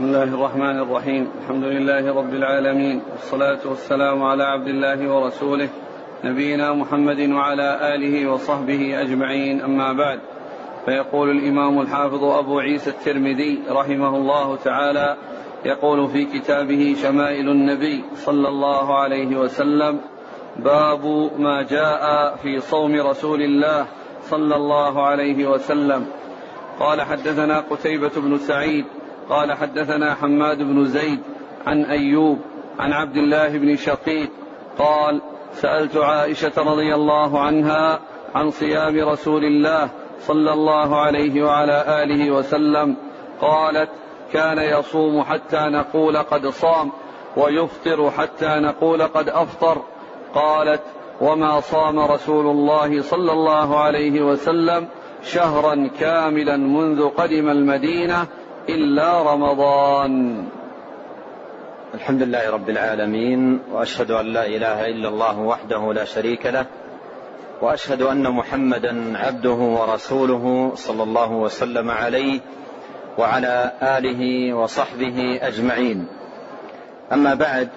بسم الله الرحمن الرحيم. الحمد لله رب العالمين. والصلاة والسلام على عبد الله ورسوله نبينا محمد وعلى آله وصحبه أجمعين. أما بعد فيقول الإمام الحافظ أبو عيسى الترمذي رحمه الله تعالى يقول في كتابه شمائل النبي صلى الله عليه وسلم باب ما جاء في صوم رسول الله صلى الله عليه وسلم. قال حدثنا قتيبة بن سعيد قال حدثنا حماد بن زيد عن أيوب عن عبد الله بن شقيق قال سألت عائشة رضي الله عنها عن صيام رسول الله صلى الله عليه وعلى آله وسلم. قالت كان يصوم حتى نقول قد صام ويفطر حتى نقول قد أفطر. قالت وما صام رسول الله صلى الله عليه وسلم شهرا كاملا منذ قدم المدينة إلا رمضان. الحمد لله رب العالمين وأشهد أن لا إله إلا الله وحده لا شريك له وأشهد أن محمدا عبده ورسوله صلى الله وسلم عليه وعلى آله وصحبه أجمعين. أما بعد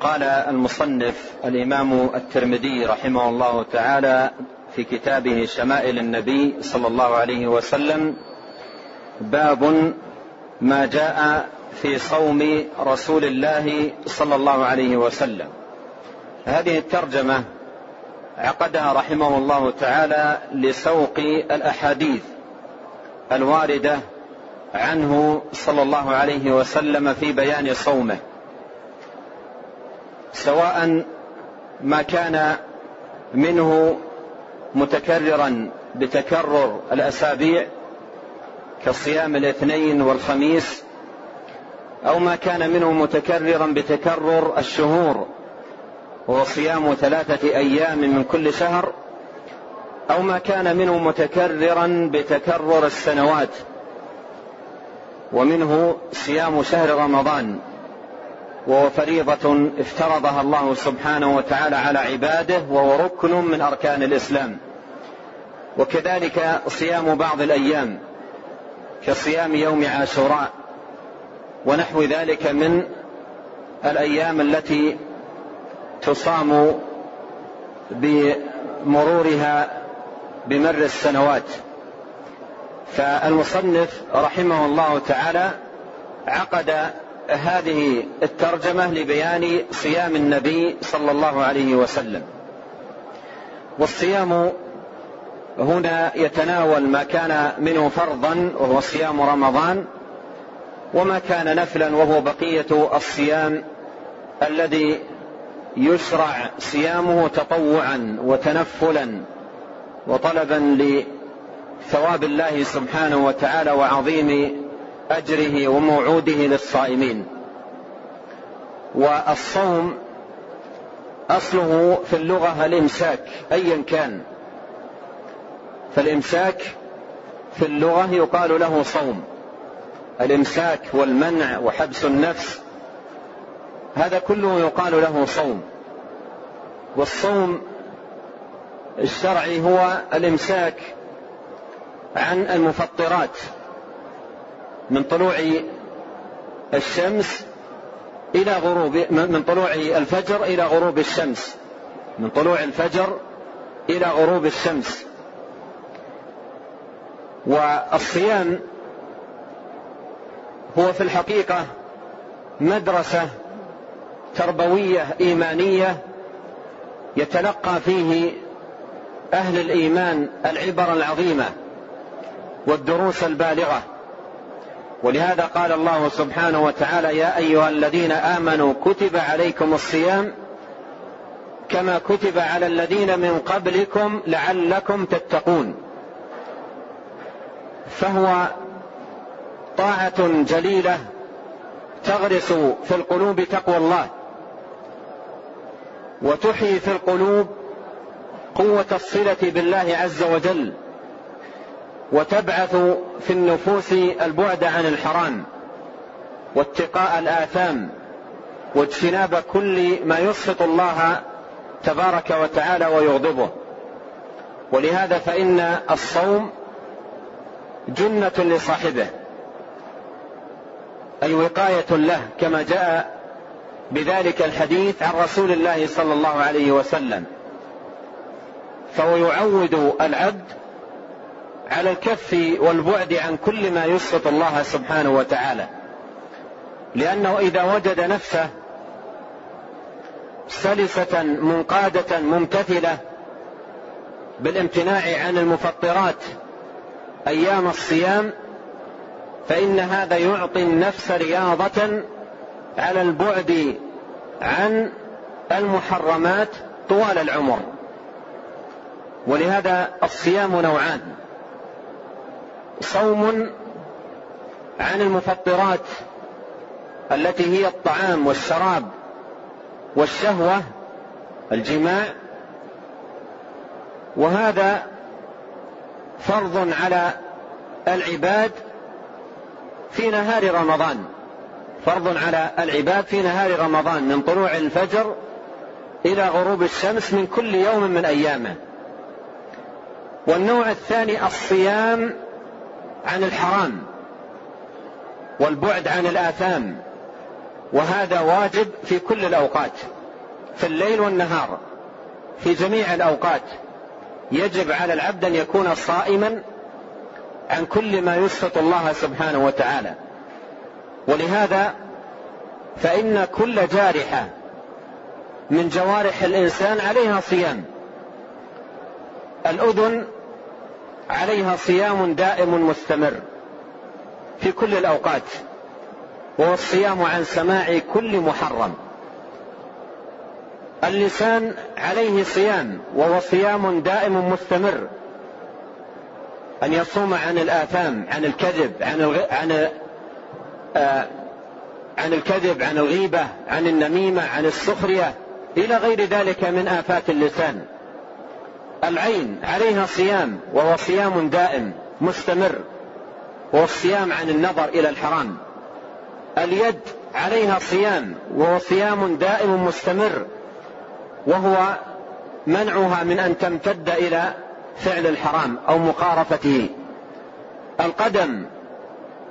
قال المصنف الإمام الترمذي رحمه الله تعالى في كتابه شمائل النبي صلى الله عليه وسلم باب ما جاء في صوم رسول الله صلى الله عليه وسلم. هذه الترجمة عقدها رحمه الله تعالى لسوق الأحاديث الواردة عنه صلى الله عليه وسلم في بيان صومه. سواء ما كان منه متكررا بتكرر الأسابيع كصيام الاثنين والخميس أو ما كان منه متكررا بتكرر الشهور وهو صيام ثلاثة أيام من كل شهر أو ما كان منه متكررا بتكرر السنوات ومنه صيام شهر رمضان وهو فريضة افترضها الله سبحانه وتعالى على عباده وهو ركن من أركان الإسلام. وكذلك صيام بعض الأيام. كصيام يوم عاشوراء ونحو ذلك من الأيام التي تصام بمرورها بمر السنوات. فالمصنف رحمه الله تعالى عقد هذه الترجمة لبيان صيام النبي صلى الله عليه وسلم. والصيام هنا يتناول ما كان منه فرضا وهو صيام رمضان وما كان نفلا وهو بقية الصيام الذي يشرع صيامه تطوعا وتنفلا وطلبا لثواب الله سبحانه وتعالى وعظيم أجره وموعوده للصائمين. والصوم أصله في اللغة الإمساك ايا كان. فالإمساك في اللغة يقال له صوم. الإمساك والمنع وحبس النفس هذا كله يقال له صوم. والصوم الشرعي هو الإمساك عن المفطرات من طلوع الشمس إلى غروب من طلوع الفجر إلى غروب الشمس من طلوع الفجر إلى غروب الشمس. والصيام هو في الحقيقة مدرسة تربوية إيمانية يتلقى فيه أهل الإيمان العبر العظيمة والدروس البالغة. ولهذا قال الله سبحانه وتعالى يا أيها الذين آمنوا كتب عليكم الصيام كما كتب على الذين من قبلكم لعلكم تتقون. فهو طاعة جليلة تغرس في القلوب تقوى الله وتحيي في القلوب قوة الصلة بالله عز وجل وتبعث في النفوس البعد عن الحرام واتقاء الآثام واجتناب كل ما يسخط الله تبارك وتعالى ويغضبه. ولهذا فإن الصوم جنة لصاحبه أي وقاية له كما جاء بذلك الحديث عن رسول الله صلى الله عليه وسلم. فهو يعود العبد على الكف والبعد عن كل ما يسخط الله سبحانه وتعالى. لأنه إذا وجد نفسه سلسة منقادة ممتثلة بالامتناع عن المفطرات أيام الصيام فإن هذا يعطي النفس رياضة على البعد عن المحرمات طوال العمر. ولهذا الصيام نوعان. صوم عن المفطرات التي هي الطعام والشراب والشهوة الجماع وهذا فرض على العباد في نهار رمضان. فرض على العباد في نهار رمضان من طلوع الفجر إلى غروب الشمس من كل يوم من أيامه. والنوع الثاني الصيام عن الحرام والبعد عن الآثام وهذا واجب في كل الأوقات في الليل والنهار في جميع الأوقات. يجب على العبد أن يكون صائما عن كل ما يسخط الله سبحانه وتعالى. ولهذا فإن كل جارحة من جوارح الإنسان عليها صيام. الأذن عليها صيام دائم مستمر في كل الأوقات وهو الصيام عن سماع كل محرم. اللسان عليه صيام وهو صيام دائم مستمر. أن يصوم عن الآثام عن الكذب عن الغ... عن آه عن الكذب عن الغيبة عن النميمة عن السخرية إلى غير ذلك من آفات اللسان. العين عليها صيام وهو صيام دائم مستمر وهو الصيام عن النظر إلى الحرام. اليد عليها صيام وهو صيام دائم مستمر وهو منعها من أن تمتد إلى فعل الحرام أو مقارفته. القدم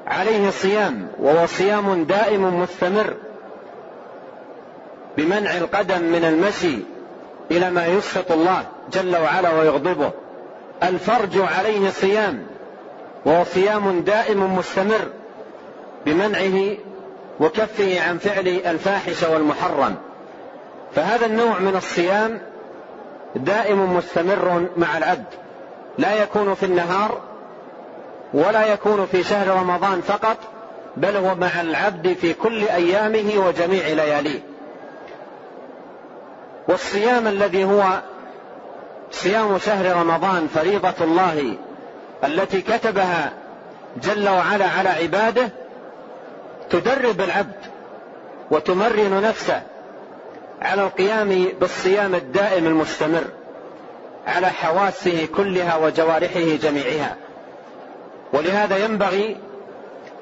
عليه صيام وهو صيام دائم مستمر بمنع القدم من المشي إلى ما يسخط الله جل وعلا ويغضبه. الفرج عليه صيام وهو صيام دائم مستمر بمنعه وكفه عن فعل الفاحش والمحرم. فهذا النوع من الصيام دائم مستمر مع العبد. لا يكون في النهار ولا يكون في شهر رمضان فقط بل هو مع العبد في كل أيامه وجميع لياليه. والصيام الذي هو صيام شهر رمضان فريضة الله التي كتبها جل وعلا على عباده تدرب العبد وتمرن نفسه على القيام بالصيام الدائم المستمر على حواسه كلها وجوارحه جميعها. ولهذا ينبغي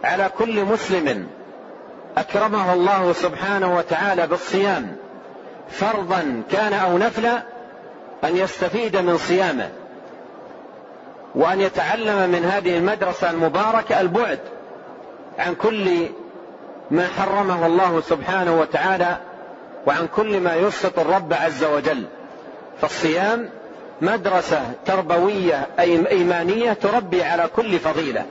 على كل مسلم أكرمه الله سبحانه وتعالى بالصيام فرضا كان أو نفلا أن يستفيد من صيامه وأن يتعلم من هذه المدرسة المباركه البعد عن كل ما حرمه الله سبحانه وتعالى وعن كل ما يسخط الرب عز وجل. فالصيام مدرسة تربوية أي إيمانية تربي على كل فضيلة.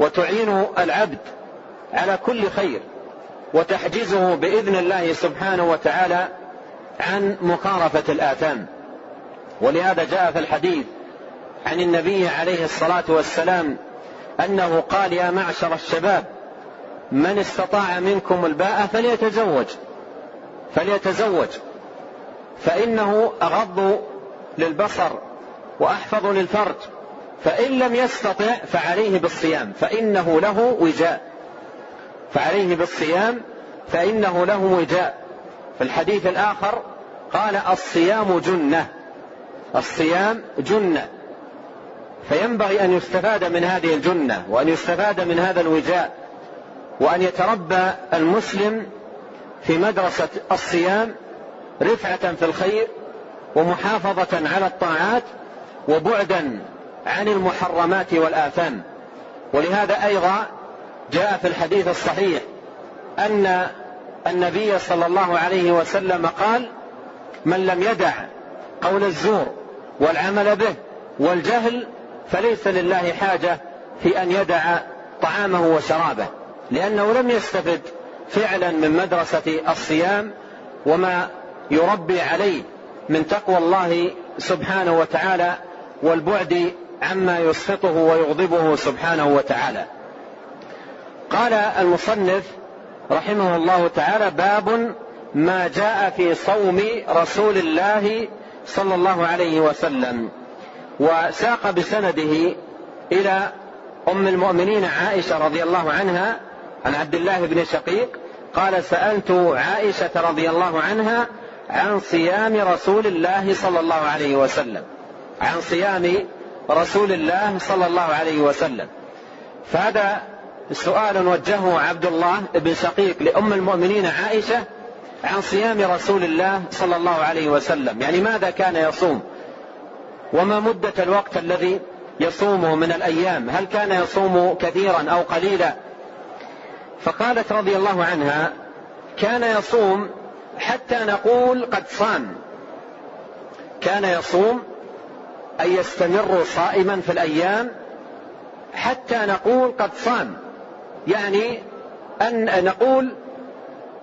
وتعين العبد على كل خير. وتحجزه بإذن الله سبحانه وتعالى عن مخالفة الآثام. ولهذا جاء في الحديث عن النبي عليه الصلاة والسلام أنه قال يا معشر الشباب من استطاع منكم الباء فليتزوج. فليتزوج. فإنه أغض للبصر وأحفظ للفرج. فإن لم يستطع فعليه بالصيام فإنه له وجاء. فعليه بالصيام فإنه له وجاء. في الحديث الآخر قال الصيام جنة. الصيام جنة. فينبغي أن يستفاد من هذه الجنة وأن يستفاد من هذا الوجاء وأن يتربى المسلم في مدرسة الصيام رفعة في الخير ومحافظة على الطاعات وبعدا عن المحرمات والآثام. ولهذا أيضا جاء في الحديث الصحيح أن النبي صلى الله عليه وسلم قال من لم يدع قول الزور والعمل به والجهل فليس لله حاجة في أن يدع طعامه وشرابه لأنه لم يستفد فعلا من مدرسة الصيام وما يربي عليه من تقوى الله سبحانه وتعالى والبعد عما يسخطه ويغضبه سبحانه وتعالى. قال المصنف رحمه الله تعالى باب ما جاء في صوم رسول الله صلى الله عليه وسلم. وساق بسنده إلى أم المؤمنين عائشة رضي الله عنها عن عبد الله بن شقيق قال سألت عائشة رضي الله عنها عن صيام رسول الله صلى الله عليه وسلم. عن صيام رسول الله صلى الله عليه وسلم. فهذا سؤال وجهه عبد الله بن شقيق لأم المؤمنين عائشة عن صيام رسول الله صلى الله عليه وسلم. يعني ماذا كان يصوم؟ وما مدة الوقت الذي يصومه من الأيام؟ هل كان يصوم كثيرا أو قليلا؟ فقالت رضي الله عنها كان يصوم حتى نقول قد صام. كان يصوم أي يستمر صائما في الأيام حتى نقول قد صام. يعني أن نقول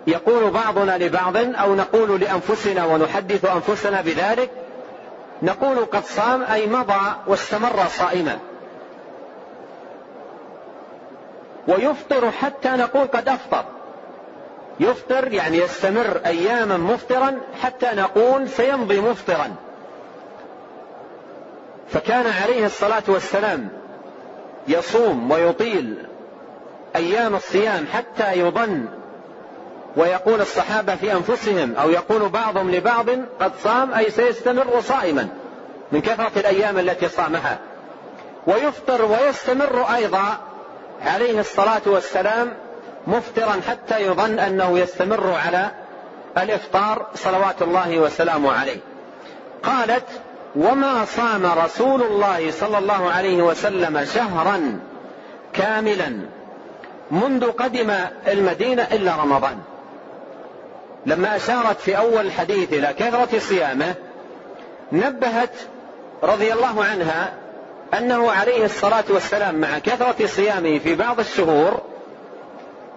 يقول بعضنا لبعض أو نقول لأنفسنا ونحدث أنفسنا بذلك نقول قد صام أي مضى واستمر صائما. ويفطر حتى نقول قد أفطر. يفطر يعني يستمر أياما مفطرا حتى نقول سيمضي مفطرا. فكان عليه الصلاة والسلام يصوم ويطيل أيام الصيام حتى يظن ويقول الصحابة في أنفسهم أو يقول بعضهم لبعض قد صام أي سيستمر صائما من كثرة الأيام التي صامها. ويفطر ويستمر أيضا عليه الصلاة والسلام مفطرا حتى يظن أنه يستمر على الإفطار صلوات الله وسلامه عليه. قالت وما صام رسول الله صلى الله عليه وسلم شهرا كاملا منذ قدم المدينة إلا رمضان. لما أشارت في أول الحديث إلى كثرة صيامه نبهت رضي الله عنها أنه عليه الصلاة والسلام مع كثرة صيامه في بعض الشهور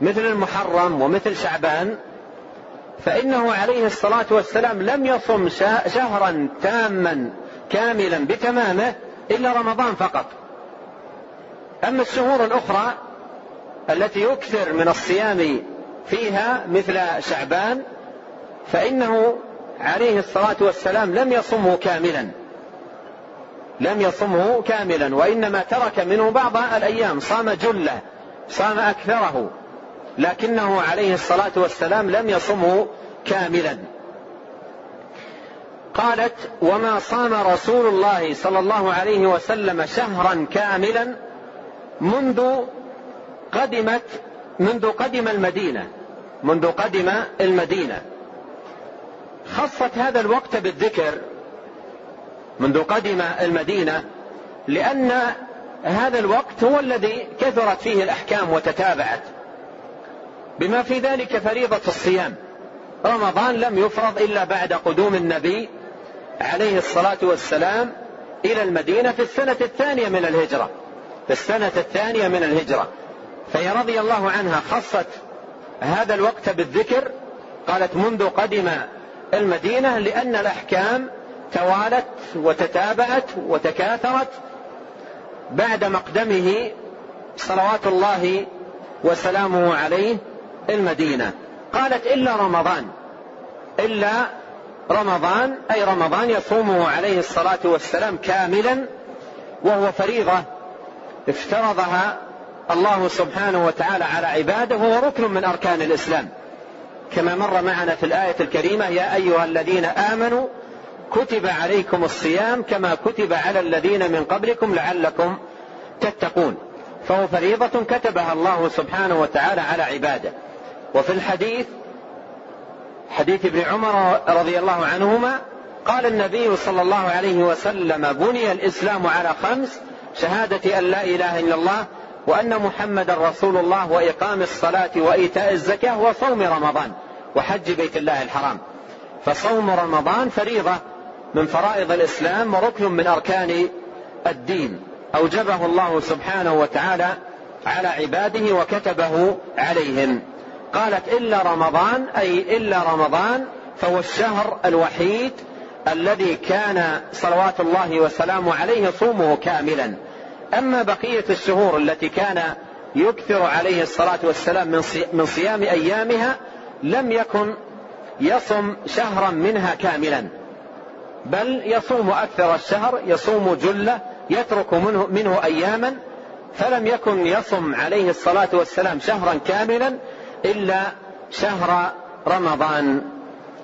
مثل المحرم ومثل شعبان فإنه عليه الصلاة والسلام لم يصم شهرا تاما كاملا بتمامه إلا رمضان فقط. أما الشهور الأخرى التي يكثر من الصيام فيها مثل شعبان فإنه عليه الصلاة والسلام لم يصمه كاملا. لم يصمه كاملا وإنما ترك منه بعض الأيام صام جلة صام أكثره لكنه عليه الصلاة والسلام لم يصمه كاملا. قالت وما صام رسول الله صلى الله عليه وسلم شهرا كاملا منذ قدمت منذ قدم المدينة منذ قدم المدينة. خصت هذا الوقت بالذكر منذ قدم المدينة لأن هذا الوقت هو الذي كثرت فيه الأحكام وتتابعت. بما في ذلك فريضة الصيام. رمضان لم يفرض إلا بعد قدوم النبي عليه الصلاة والسلام إلى المدينة في السنة الثانية من الهجرة. في السنة الثانية من الهجرة. فهي رضي الله عنها خصت هذا الوقت بالذكر قالت منذ قدم المدينة لأن الأحكام توالت وتتابعت وتكاثرت بعد مقدمه صلوات الله وسلامه عليه المدينة. قالت إلا رمضان. إلا رمضان أي رمضان يصومه عليه الصلاة والسلام كاملا وهو فريضة افترضها الله سبحانه وتعالى على عباده وهو ركن من أركان الإسلام. كما مر معنا في الآية الكريمة يا أيها الذين آمنوا كتب عليكم الصيام كما كتب على الذين من قبلكم لعلكم تتقون. فهو فريضة كتبها الله سبحانه وتعالى على عباده. وفي الحديث حديث ابن عمر رضي الله عنهما قال النبي صلى الله عليه وسلم بني الإسلام على خمس شهادة أن لا إله إلا الله وأن محمد رسول الله وإقام الصلاة وإيتاء الزكاة وصوم رمضان وحج بيت الله الحرام. فصوم رمضان فريضة من فرائض الإسلام وركن من أركان الدين. أوجبه الله سبحانه وتعالى على عباده وكتبه عليهم. قالت إلا رمضان أي إلا رمضان فهو الشهر الوحيد الذي كان صلوات الله وسلامه عليه صومه كاملا. أما بقية الشهور التي كان يكثر عليه الصلاة والسلام من صيام أيامها لم يكن يصم شهرا منها كاملا. بل يصوم أكثر الشهر يصوم جلة يترك منه, منه أياما فلم يكن يصم عليه الصلاة والسلام شهرا كاملا إلا شهر رمضان.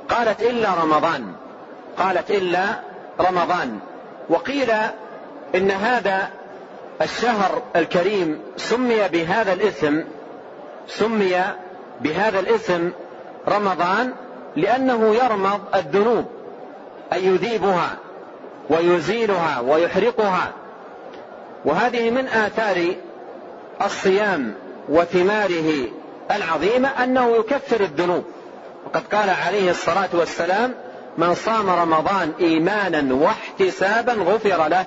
قالت إلا رمضان. قالت إلا رمضان. وقيل إن هذا الشهر الكريم سمي بهذا الاسم سمي بهذا الاسم رمضان لأنه يرمض الذنوب. أي يذيبها ويزيلها ويحرقها. وهذه من آثار الصيام وثماره العظيمة أنه يكفر الذنوب. وقد قال عليه الصلاة والسلام من صام رمضان إيمانا واحتسابا غفر له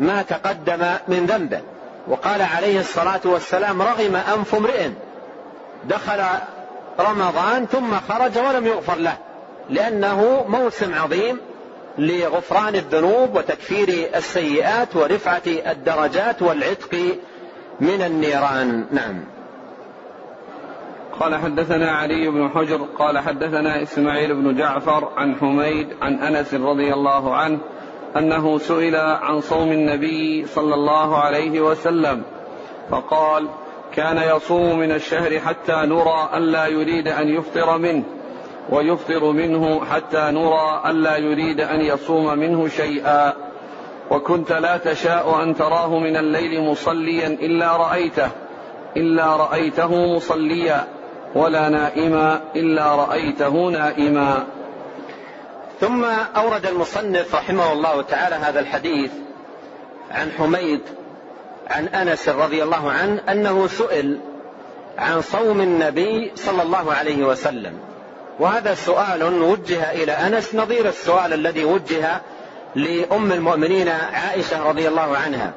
ما تقدم من ذنبه وقال عليه الصلاة والسلام رغم أنف امرئ دخل رمضان ثم خرج ولم يغفر له لأنه موسم عظيم لغفران الذنوب وتكفير السيئات ورفعة الدرجات والعتق من النيران. نعم. قال حدثنا علي بن حجر قال حدثنا إسماعيل بن جعفر عن حميد عن أنس رضي الله عنه أنه سئل عن صوم النبي صلى الله عليه وسلم فقال كان يصوم من الشهر حتى نرى الا يريد أن يفطر منه. ويفطر منه حتى نرى الا يريد أن يصوم منه شيئا. وكنت لا تشاء أن تراه من الليل مصليا إلا رأيته إلا رأيته مصليا ولا نائما إلا رأيته نائما. ثم أورد المصنف رحمه الله تعالى هذا الحديث عن حميد عن أنس رضي الله عنه أنه سئل عن صوم النبي صلى الله عليه وسلم. وهذا سؤال وجه إلى أنس نظير السؤال الذي وجه لأم المؤمنين عائشة رضي الله عنها.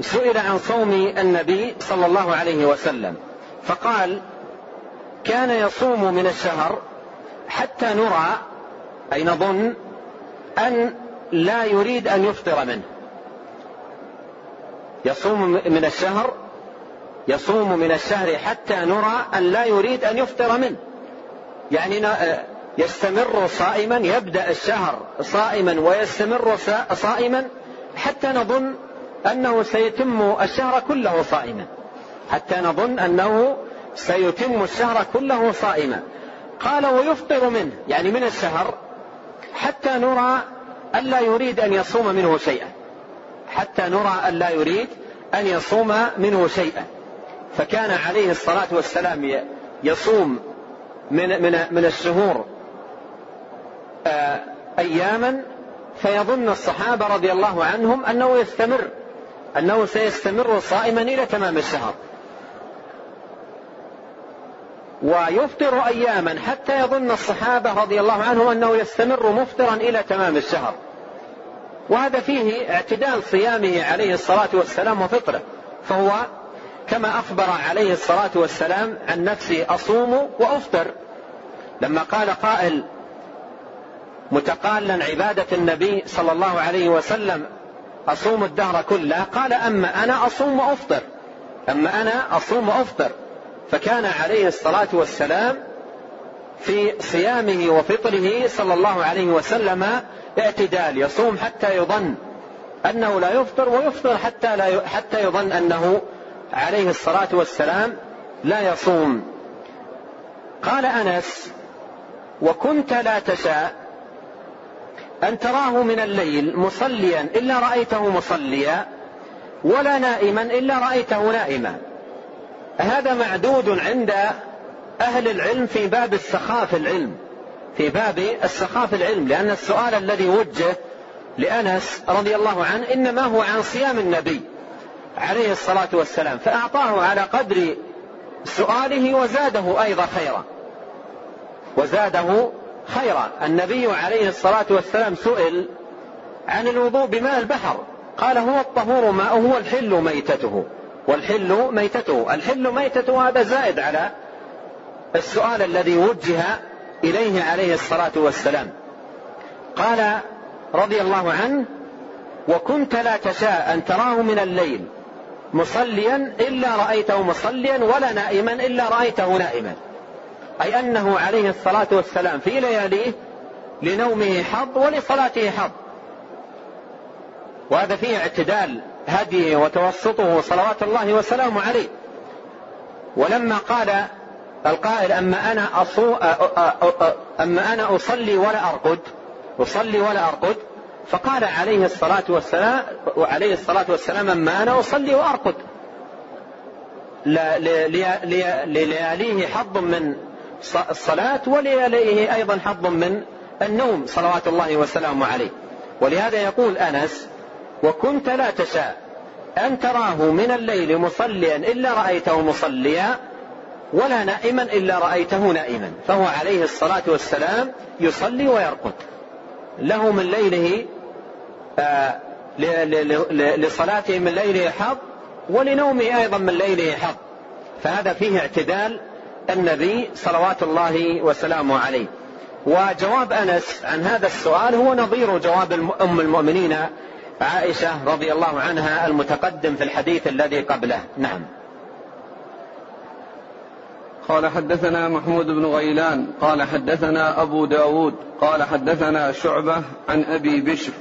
سئل عن صوم النبي صلى الله عليه وسلم فقال كان يصوم من الشهر حتى نرى أي نظن أن لا يريد أن يفطر منه. يصوم من الشهر يصوم من الشهر حتى نرى أن لا يريد أن يفطر منه. يعني يستمر صائما يبدأ الشهر صائما ويستمر صائما حتى نظن أنه سيتم الشهر كله صائما. حتى نظن أنه سيتم الشهر كله صائما. قال ويفطر منه يعني من الشهر حتى نرى ألا يريد أن يصوم منه شيئا. حتى نرى ألا يريد أن يصوم منه شيئا. فكان عليه الصلاة والسلام يصوم من من من الشهور آه، أياما فيظن الصحابة رضي الله عنهم أنه يستمر أنه سيستمر صائما إلى تمام الشهر. ويفطر أياما حتى يظن الصحابة رضي الله عنهم أنه يستمر مفطرا إلى تمام الشهر. وهذا فيه اعتدال صيامه عليه الصلاة والسلام وفطره فهو كما أخبر عليه الصلاة والسلام عن نفسه أصوم وأفطر. لما قال قائل متقالا عبادة النبي صلى الله عليه وسلم أصوم الدهر كله قال أما أنا أصوم وأفطر. أما أنا أصوم وأفطر. فكان عليه الصلاة والسلام في صيامه وفطره صلى الله عليه وسلم اعتدال يصوم حتى يظن أنه لا يفطر ويفطر حتى لا حتى يظن أنه عليه الصلاة والسلام لا يصوم. قال أنس وكنت لا تشاء أن تراه من الليل مصليا إلا رأيته مصليا ولا نائما إلا رأيته نائما. هذا معدود عند أهل العلم في باب السخاء في العلم في باب السخاء في العلم لأن السؤال الذي وجه لأنس رضي الله عنه إنما هو عن صيام النبي. عليه الصلاة والسلام فأعطاه على قدر سؤاله وزاده أيضا خيرا. وزاده خيرا. النبي عليه الصلاة والسلام سئل عن الوضوء بماء البحر. قال هو الطهور ماؤه والحل ميتته. والحل ميتته. الحل ميتته هذا زائد على السؤال الذي وجه إليه عليه الصلاة والسلام. قال رضي الله عنه وكنت لا تشاء أن تراه من الليل مصليا إلا رأيته مصليا ولا نائما إلا رأيته نائما. أي أنه عليه الصلاة والسلام في لياليه لنومه حظ ولصلاته حظ. وهذا فيه اعتدال هديه وتوسطه صلوات الله وسلامه عليه. ولما قال القائل أما أنا أصو أما أنا أصلي ولا أرقد أصلي ولا أرقد فقال عليه الصلاة والسلام عليه الصلاة والسلام أما أنا أصلي وأرقد. للياليه حظ من الصلاة ولياليه أيضا حظ من النوم صلوات الله وسلامه عليه. ولهذا يقول أنس وكنت لا تشاء أن تراه من الليل مصليا إلا رأيته مصليا ولا نائما إلا رأيته نائما. فهو عليه الصلاة والسلام يصلي ويرقد. له من ليله لصلاته من ليله حظ ولنومه أيضا من ليله حظ. فهذا فيه اعتدال النبي صلوات الله وسلامه عليه. وجواب أنس عن هذا السؤال هو نظير جواب أم المؤمنين عائشة رضي الله عنها المتقدم في الحديث الذي قبله. نعم. قال حدثنا محمود بن غيلان قال حدثنا أبو داود قال حدثنا شعبة عن أبي بشر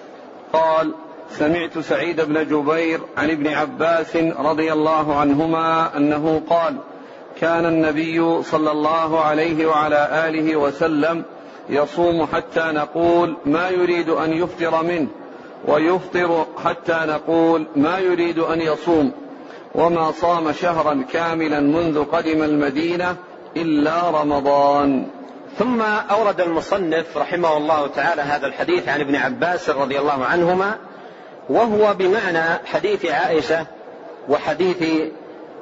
قال سمعت سعيد بن جبير عن ابن عباس رضي الله عنهما أنه قال كان النبي صلى الله عليه وعلى آله وسلم يصوم حتى نقول ما يريد أن يفطر منه ويفطر حتى نقول ما يريد أن يصوم وما صام شهرا كاملا منذ قدم المدينة إلا رمضان. ثم أورد المصنف رحمه الله تعالى هذا الحديث عن ابن عباس رضي الله عنهما وهو بمعنى حديث عائشة وحديث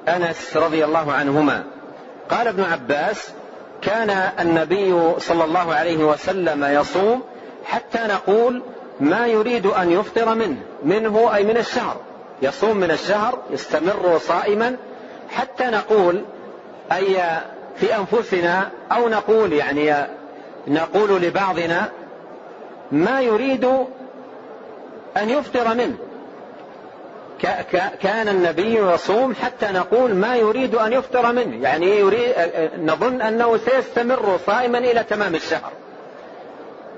أنس رضي الله عنهما. قال ابن عباس كان النبي صلى الله عليه وسلم يصوم حتى نقول ما يريد أن يفطر منه منه أي من الشهر. يصوم من الشهر يستمر صائما حتى نقول أي في أنفسنا أو نقول يعني نقول لبعضنا ما يريد أن يفطر منه. كان النبي يصوم حتى نقول ما يريد أن يفطر منه. يعني يريد نظن أنه سيستمر صائما إلى تمام الشهر.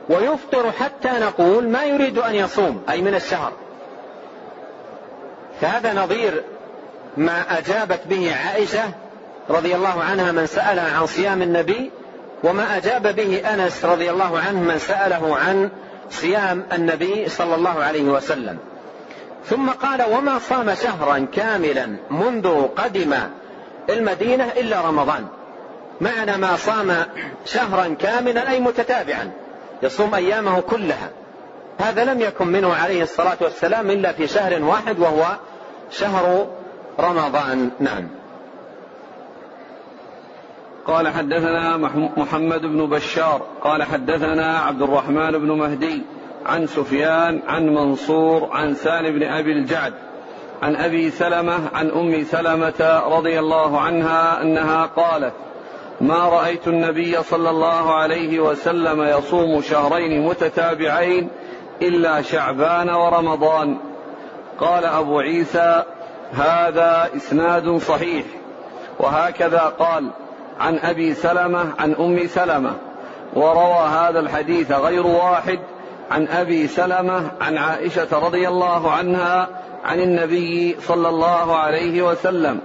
ويفطر حتى نقول ما يريد أن يصوم أي من الشهر. فهذا نظير ما أجابت به عائشة رضي الله عنها من سألها عن صيام النبي وما أجاب به أنس رضي الله عنه من سأله عن صيام النبي صلى الله عليه وسلم. ثم قال وما صام شهرا كاملا منذ قدم المدينة إلا رمضان. معنى ما صام شهرا كاملا أي متتابعا يصوم أيامه كلها. هذا لم يكن منه عليه الصلاة والسلام إلا في شهر واحد وهو شهر رمضان. نعم. قال حدثنا محمد بن بشار قال حدثنا عبد الرحمن بن مهدي عن سفيان عن منصور عن سالم بن أبي الجعد عن أبي سلمة عن أم سلمة رضي الله عنها أنها قالت ما رأيت النبي صلى الله عليه وسلم يصوم شهرين متتابعين إلا شعبان ورمضان. قال أبو عيسى هذا إسناد صحيح. وهكذا قال عن أبي سلمة عن أم سلمة. وروى هذا الحديث غير واحد عن أبي سلمة عن عائشة رضي الله عنها عن النبي صلى الله عليه وسلم.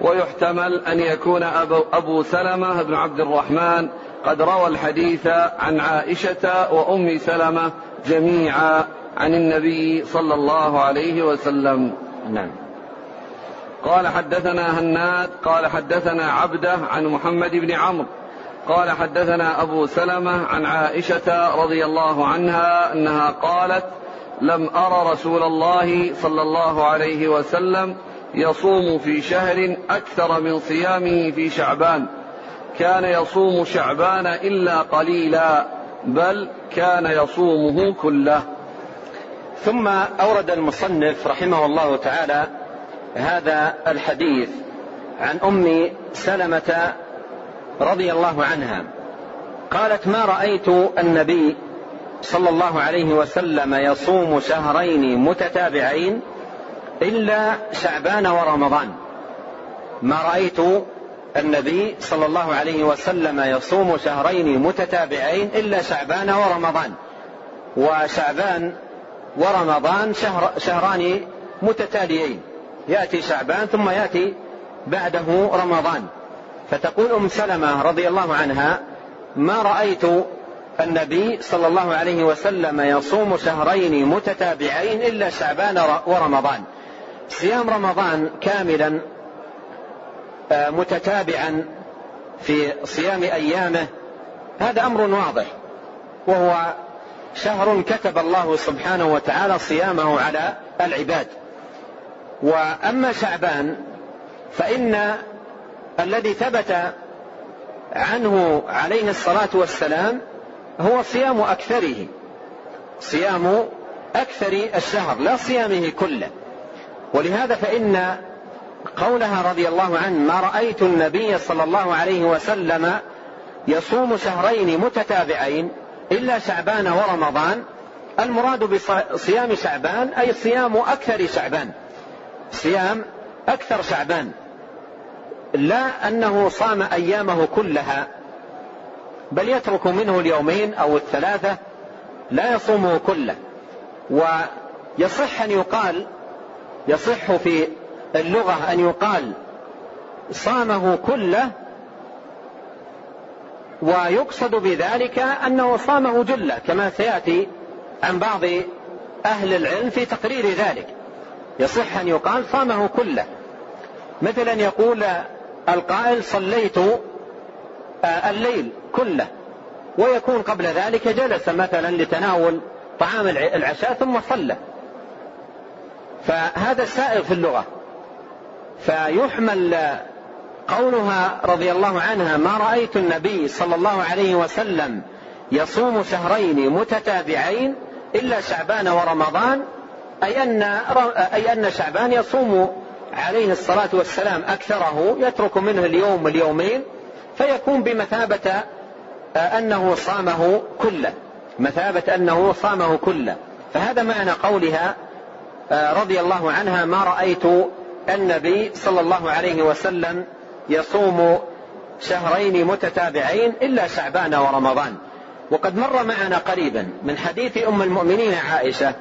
ويحتمل أن يكون أبو, أبو سلمة بن عبد الرحمن قد روى الحديث عن عائشة وأم سلمة جميعا عن النبي صلى الله عليه وسلم. نعم. قال حدثنا هناد قال حدثنا عبده عن محمد بن عمرو. قال حدثنا أبو سلمة عن عائشة رضي الله عنها أنها قالت لم أر رسول الله صلى الله عليه وسلم يصوم في شهر أكثر من صيامه في شعبان. كان يصوم شعبان إلا قليلا بل كان يصومه كله. ثم أورد المصنف رحمه الله تعالى هذا الحديث عن أم سلمة رضي الله عنها. قالت ما رأيت النبي صلى الله عليه وسلم يصوم شهرين متتابعين إلا شعبان ورمضان. ما رأيت النبي صلى الله عليه وسلم يصوم شهرين متتابعين إلا شعبان ورمضان. وشعبان ورمضان شهر شهران متتاليين يأتي شعبان ثم يأتي بعده رمضان. فتقول أم سلمة رضي الله عنها ما رأيت النبي صلى الله عليه وسلم يصوم شهرين متتابعين إلا شعبان ورمضان. صيام رمضان كاملا آه، متتابعا في صيام أيامه هذا أمر واضح. وهو شهر كتب الله سبحانه وتعالى صيامه على العباد. وأما شعبان فإن الذي ثبت عنه عليه الصلاة والسلام هو صيام أكثره صيام أكثر الشهر لا صيامه كله. ولهذا فإن قولها رضي الله عنه ما رأيت النبي صلى الله عليه وسلم يصوم شهرين متتابعين إلا شعبان ورمضان المراد بصيام شعبان أي صيام أكثر شعبان. صيام أكثر شعبان. لا أنه صام أيامه كلها بل يترك منه اليومين أو الثلاثة لا يصومه كله. ويصح أن يقال يصح في اللغة أن يقال صامه كله ويقصد بذلك أنه صامه جلة كما سيأتي عن بعض أهل العلم في تقرير ذلك. يصح أن يقال صامه كله. مثلا يقول القائل صليت آه، الليل كله ويكون قبل ذلك جلس مثلا لتناول طعام العشاء ثم صلى. فهذا السائغ في اللغة. فيحمل قولها رضي الله عنها ما رأيت النبي صلى الله عليه وسلم يصوم شهرين متتابعين إلا شعبان ورمضان أي أن أي أن شعبان يصوم عليه الصلاة والسلام أكثره يترك منه اليوم اليومين فيكون بمثابة آه، أنه صامه كله. مثابة أنه صامه كله. فهذا معنى قولها آه، رضي الله عنها ما رأيت النبي صلى الله عليه وسلم يصوم شهرين متتابعين إلا شعبان ورمضان. وقد مر معنا قريبا من حديث أم المؤمنين عائشة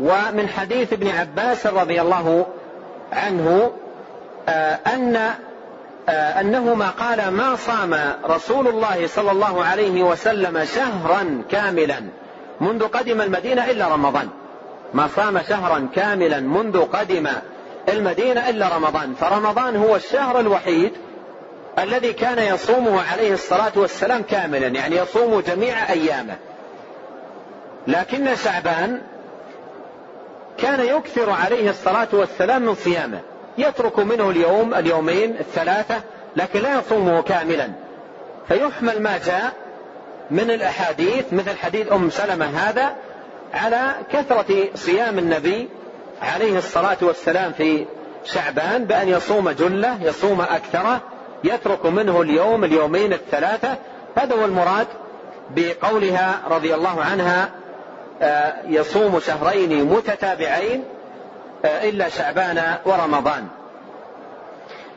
ومن حديث ابن عباس رضي الله عنه آه، أن آه، أنه ما قال ما صام رسول الله صلى الله عليه وسلم شهرا كاملا منذ قدم المدينة إلا رمضان. ما صام شهرا كاملا منذ قدم المدينة إلا رمضان. فرمضان هو الشهر الوحيد الذي كان يصومه عليه الصلاة والسلام كاملا يعني يصوم جميع أيامه. لكن شعبان كان يكثر عليه الصلاة والسلام من صيامه. يترك منه اليوم اليومين الثلاثة لكن لا يصومه كاملا. فيحمل ما جاء من الأحاديث مثل حديث أم سلمة هذا على كثرة صيام النبي عليه الصلاة والسلام في شعبان بأن يصوم جلة يصوم أكثره يترك منه اليوم اليومين الثلاثة. هذا هو المراد بقولها رضي الله عنها يصوم شهرين متتابعين آه، إلا شعبان ورمضان.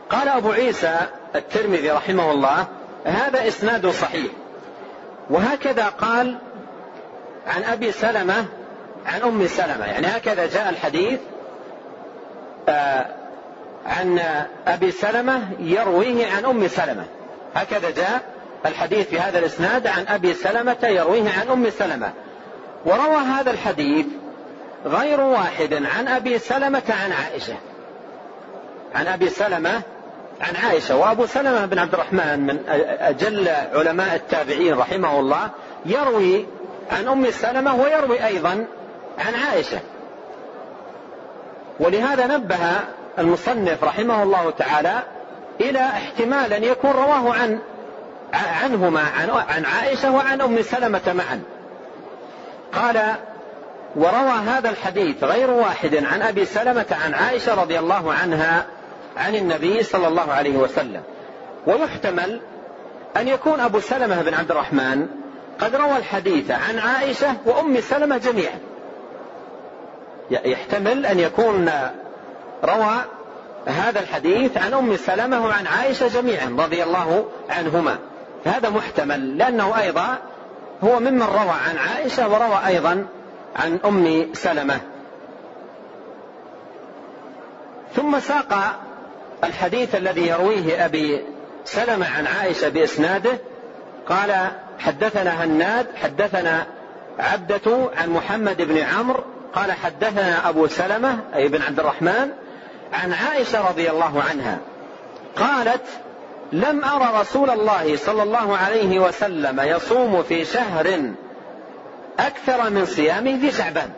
قال أبو عيسى الترمذي رحمه الله هذا إسناد صحيح. وهكذا قال عن أبي سلمة عن أم سلمة. يعني هكذا جاء الحديث آه، عن أبي سلمة يرويه عن أم سلمة. هكذا جاء الحديث في هذا الإسناد عن أبي سلمة يرويه عن أم سلمة. وروى هذا الحديث غير واحد عن أبي سلمة عن عائشة. عن أبي سلمة عن عائشة. وأبو سلمة بن عبد الرحمن من أجل علماء التابعين رحمه الله يروي عن أم سلمة ويروي أيضا عن عائشة. ولهذا نبه المصنف رحمه الله تعالى إلى احتمال أن يكون رواه عن عنهما عن, عن عائشة وعن أم سلمة معا. قال وروى هذا الحديث غير واحد عن أبي سلمة عن عائشة رضي الله عنها عن النبي صلى الله عليه وسلم. ويحتمل أن يكون أبو سلمة بن عبد الرحمن قد روى الحديث عن عائشة وأم سلمة جميعا. يحتمل أن يكون روى هذا الحديث عن أم سلمة وعن عائشة جميعا رضي الله عنهما. هذا محتمل لأنه أيضا هو ممن روى عن عائشة وروى أيضا عن أم سلمة. ثم ساق الحديث الذي يرويه أبي سلمة عن عائشة بإسناده قال حدثنا هناد حدثنا عبدة عن محمد بن عمرو قال حدثنا أبو سلمة أي بن عبد الرحمن عن عائشة رضي الله عنها قالت لم أرى رسول الله صلى الله عليه وسلم يصوم في شهر أكثر من صيامه في شعبان.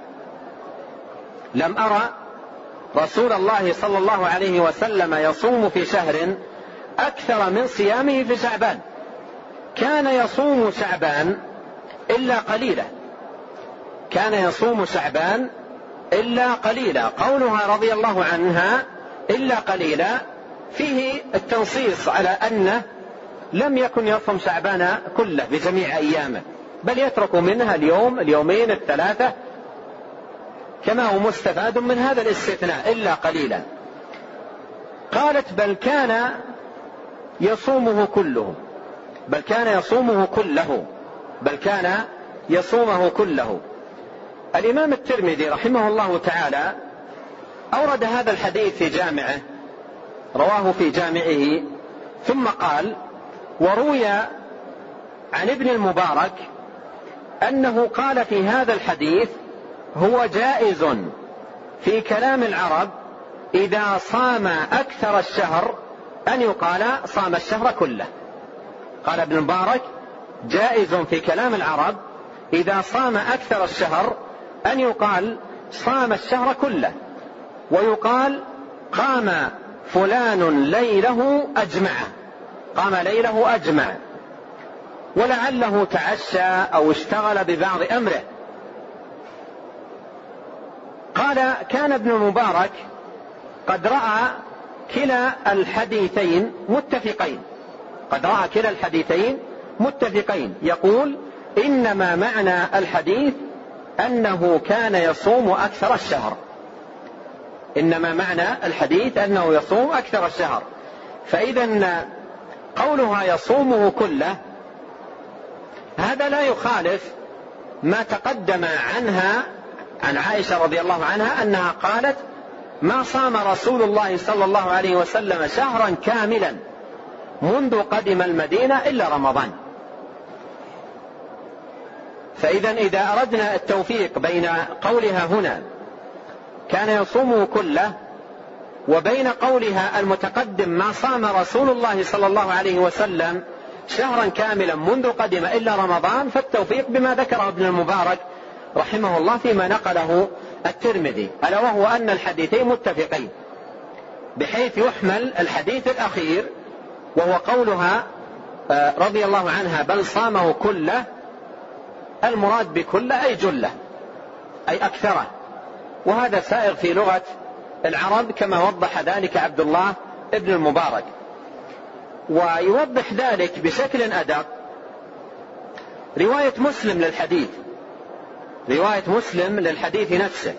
لم أرى رسول الله صلى الله عليه وسلم يصوم في شهر أكثر من صيامه في شعبان. كان يصوم شعبان إلا قليلا. كان يصوم شعبان إلا قليلا. قولها رضي الله عنها إلا قليلا. فيه التنصيص على أنه لم يكن يصوم شعبان كله بجميع أيامه بل يترك منها اليوم اليومين الثلاثة كما هو مستفاد من هذا الاستثناء إلا قليلا. قالت بل كان يصومه كله بل كان يصومه كله بل كان يصومه كله. الإمام الترمذي رحمه الله تعالى أورد هذا الحديث في جامعه رواه في جامعه ثم قال وروي عن ابن المبارك أنه قال في هذا الحديث هو جائز في كلام العرب إذا صام أكثر الشهر أن يقال صام الشهر كله. قال ابن المبارك جائز في كلام العرب إذا صام أكثر الشهر أن يقال صام الشهر كله ويقال قام فلان ليله أجمعه قام ليله أجمع. ولعله تعشى أو اشتغل ببعض أمره. قال كان ابن المبارك قد رأى كلا الحديثين متفقين. قد رأى كلا الحديثين متفقين. يقول إنما معنى الحديث أنه كان يصوم أكثر الشهر. إنما معنى الحديث أنه يصوم أكثر الشهر. فإذا قولها يصومه كله هذا لا يخالف ما تقدم عنها عن عائشة رضي الله عنها أنها قالت ما صام رسول الله صلى الله عليه وسلم شهرا كاملا منذ قدم المدينة إلا رمضان. فإذا إذا أردنا التوفيق بين قولها هنا كان يصومه كله وبين قولها المتقدم ما صام رسول الله صلى الله عليه وسلم شهرا كاملا منذ قدم إلا رمضان فالتوفيق بما ذكره ابن المبارك رحمه الله فيما نقله الترمذي ألا وهو أن الحديثين متفقين بحيث يحمل الحديث الأخير وهو قولها آه، رضي الله عنها بل صامه كله المراد بكله أي جله أي أكثره. وهذا سائر في لغة العرب كما وضح ذلك عبد الله ابن المبارك. ويوضح ذلك بشكل أدق. رواية مسلم للحديث. رواية مسلم للحديث نفسه.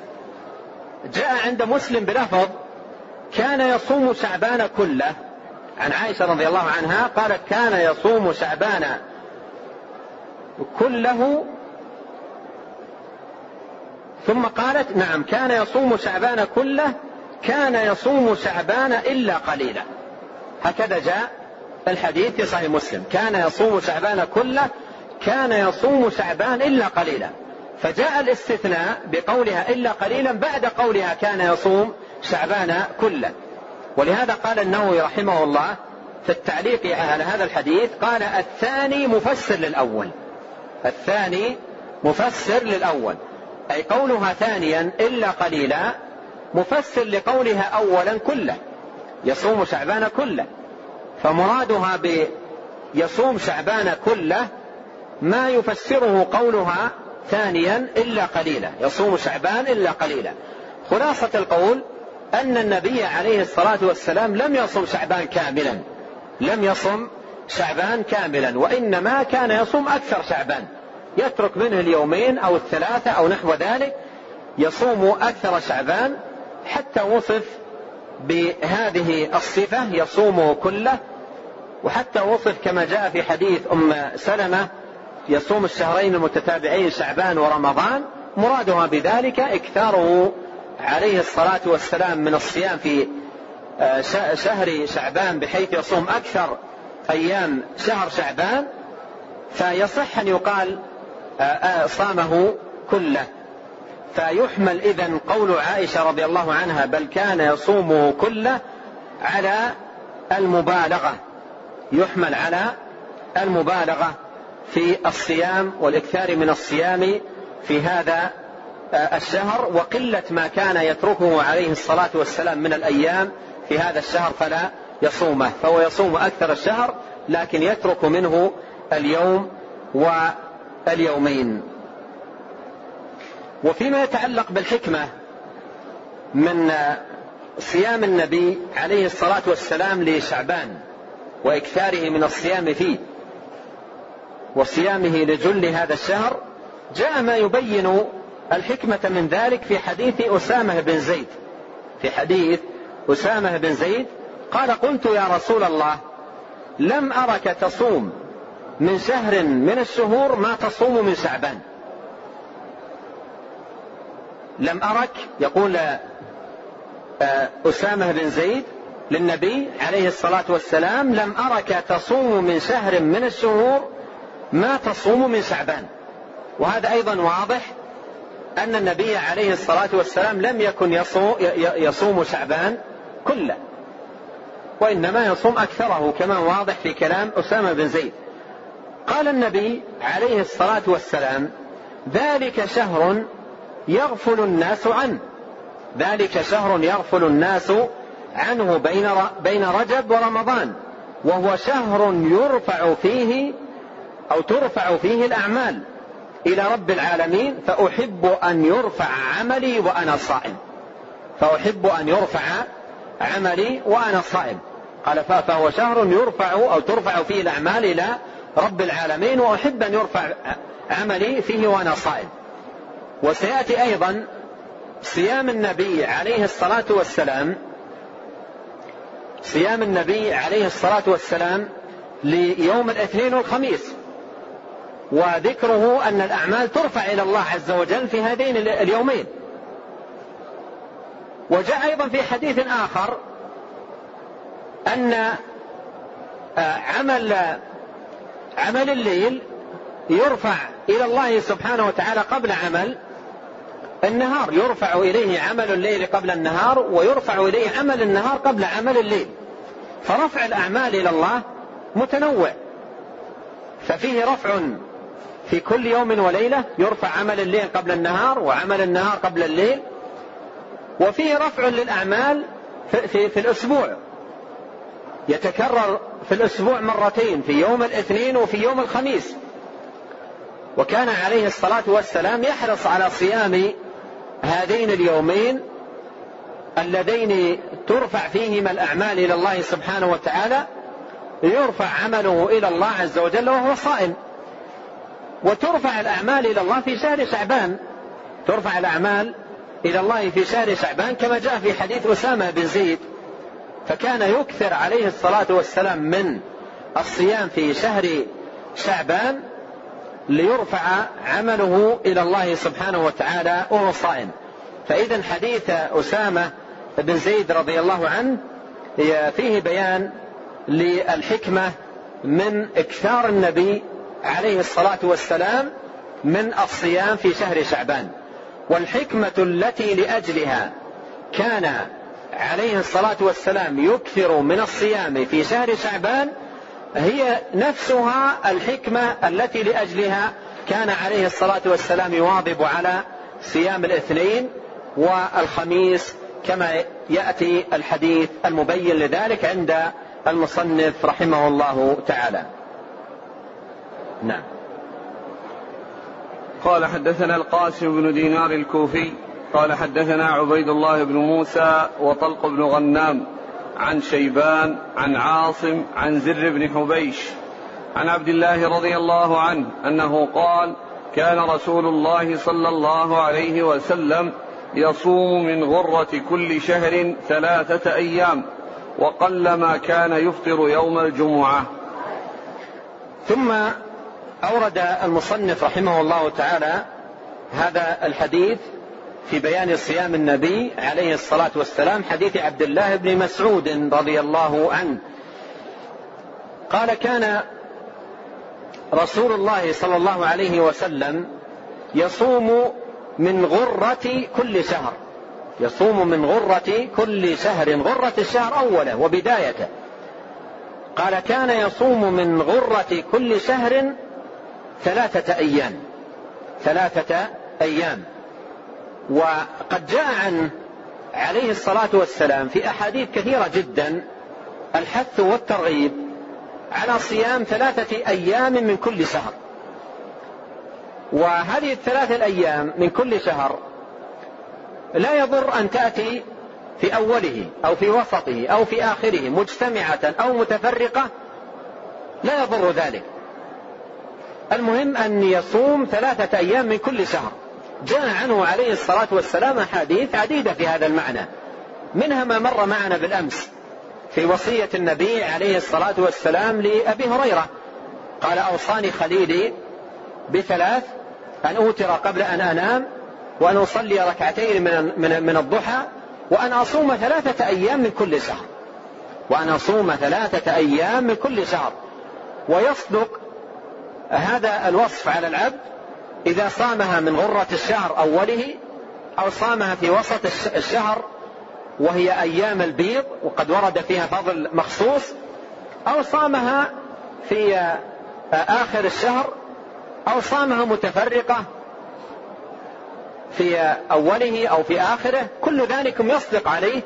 جاء عند مسلم بلفظ كان يصوم شعبان كله. عن عائشة رضي الله عنها قالت كان يصوم شعبان كله ثم قالت نعم كان يصوم شعبان كله كان يصوم شعبان إلا قليلا. هكذا جاء الحديث في صحيح مسلم. كان يصوم شعبان كله كان يصوم شعبان إلا قليلا. فجاء الاستثناء بقولها إلا قليلا بعد قولها كان يصوم شعبان كله. ولهذا قال النووي رحمه الله في التعليق على هذا الحديث قال الثاني مفسر للأول. الثاني مفسر للأول. أي قولها ثانيا إلا قليلا مفسر لقولها أولا كله يصوم شعبان كله. فمرادها بيصوم شعبان كله ما يفسره قولها ثانيا إلا قليلا يصوم شعبان إلا قليلا. خلاصة القول أن النبي عليه الصلاة والسلام لم يصم شعبان كاملا لم يصم شعبان كاملا وإنما كان يصوم أكثر شعبان. يترك منه اليومين أو الثلاثة أو نحو ذلك يصوم أكثر شعبان حتى وصف بهذه الصفة يصوم كله وحتى وصف كما جاء في حديث أم سلمة يصوم الشهرين المتتابعين شعبان ورمضان مرادها بذلك إكثاره عليه الصلاة والسلام من الصيام في آه، شهر شعبان بحيث يصوم أكثر أيام شهر شعبان. فيصح أن يقال صامه كله. فيحمل إذا قول عائشة رضي الله عنها بل كان يصومه كله على المبالغة. يحمل على المبالغة في الصيام والإكثار من الصيام في هذا آه، الشهر. وقلة ما كان يتركه عليه الصلاة والسلام من الأيام في هذا الشهر فلا يصومه. فهو يصوم أكثر الشهر لكن يترك منه اليوم واليومين وفيما يتعلق بالحكمة من صيام النبي عليه الصلاة والسلام لشعبان وإكثاره من الصيام فيه وصيامه لجل هذا الشهر جاء ما يبين الحكمة من ذلك في حديث أسامة بن زيد. في حديث أسامة بن زيد قال قلت يا رسول الله لم أرك تصوم من شهر من الشهور ما تصوم من شعبان. لم أرك يقول آه، أسامة بن زيد للنبي عليه الصلاة والسلام لم أرك تصوم من شهر من الشهور ما تصوم من شعبان. وهذا أيضا واضح أن النبي عليه الصلاة والسلام لم يكن يصوم شعبان كله وإنما يصوم أكثره كما واضح في كلام أسامة بن زيد. قال النبي عليه الصلاة والسلام ذلك شهر يغفل الناس عنه. ذلك شهر يغفل الناس عنه بين بين رجب ورمضان وهو شهر يرفع فيه أو ترفع فيه الأعمال. إلى رب العالمين فأحب أن يرفع عملي وأنا صائم. فأحب أن يرفع عملي وأنا صائم. قال فهو شهر يرفع أو ترفع فيه الأعمال إلى رب العالمين وأحب أن يرفع عملي فيه وأنا صائم. وسيأتي أيضا صيام النبي عليه الصلاة والسلام صيام النبي عليه الصلاة والسلام ليوم الاثنين والخميس. وذكره أن الأعمال ترفع إلى الله عز وجل في هذين اليومين. وجاء أيضا في حديث آخر أن آه، عمل عمل الليل يرفع إلى الله سبحانه وتعالى قبل عمل النهار. يرفع إليه عمل الليل قبل النهار ويرفع إليه عمل النهار قبل عمل الليل. فرفع الأعمال إلى الله متنوع. ففيه رفع في كل يوم وليلة يرفع عمل الليل قبل النهار وعمل النهار قبل الليل. وفيه رفع للأعمال في, في, في الأسبوع. يتكرر في الأسبوع مرتين في يوم الاثنين وفي يوم الخميس. وكان عليه الصلاة والسلام يحرص على صيام هذين اليومين اللذين ترفع فيهما الأعمال إلى الله سبحانه وتعالى يرفع عمله إلى الله عز وجل وهو صائم. وترفع الأعمال إلى الله في شهر شعبان. ترفع الأعمال إلى الله في شهر شعبان كما جاء في حديث أسامة بن زيد. فكان يكثر عليه الصلاة والسلام من الصيام في شهر شعبان ليرفع عمله إلى الله سبحانه وتعالى وهو صائم. فإذا حديث أسامة بن زيد رضي الله عنه فيه بيان للحكمة من اكثار النبي عليه الصلاة والسلام من الصيام في شهر شعبان. والحكمة التي لأجلها كان عليه الصلاة والسلام يكثر من الصيام في شهر شعبان هي نفسها الحكمة التي لأجلها كان عليه الصلاة والسلام يواظب على صيام الاثنين والخميس كما يأتي الحديث المبين لذلك عند المصنف رحمه الله تعالى. نعم. قال حدثنا القاسم بن دينار الكوفي قال حدثنا عبيد الله بن موسى وطلق بن غنام عن شيبان عن عاصم عن زر بن حبيش عن عبد الله رضي الله عنه أنه قال كان رسول الله صلى الله عليه وسلم يصوم من غرة كل شهر ثلاثة أيام وقلما كان يفطر يوم الجمعة. ثم أورد المصنف رحمه الله تعالى هذا الحديث في بيان صيام النبي عليه الصلاة والسلام حديث عبد الله بن مسعود رضي الله عنه. قال كان رسول الله صلى الله عليه وسلم يصوم من غرة كل شهر يصوم من غرة كل شهر غرة الشهر أوله وبدايته. قال كان يصوم من غرة كل شهر ثلاثة أيام ثلاثة أيام. وقد جاء عنه عليه الصلاة والسلام في أحاديث كثيرة جدا الحث والترغيب على صيام ثلاثة أيام من كل شهر. وهذه الثلاثة الأيام من كل شهر لا يضر أن تأتي في أوله أو في وسطه أو في آخره مجتمعة أو متفرقة لا يضر ذلك. المهم أن يصوم ثلاثة أيام من كل شهر. جاء عنه عليه الصلاة والسلام أحاديث عديدة في هذا المعنى. منها ما مر معنا بالأمس في وصية النبي عليه الصلاة والسلام لأبي هريرة. قال أوصاني خليلي بثلاث أن أوتر قبل أن أنام وأن أصلي ركعتين من من من الضحى وأن أصوم ثلاثة أيام من كل شهر. وأن أصوم ثلاثة أيام من كل شهر. ويصدق هذا الوصف على العبد إذا صامها من غرة الشهر أوله أو صامها في وسط الشهر وهي أيام البيض وقد ورد فيها فضل مخصوص أو صامها في آخر الشهر أو صامها متفرقة في أوله أو في آخره كل ذلك يصدق عليه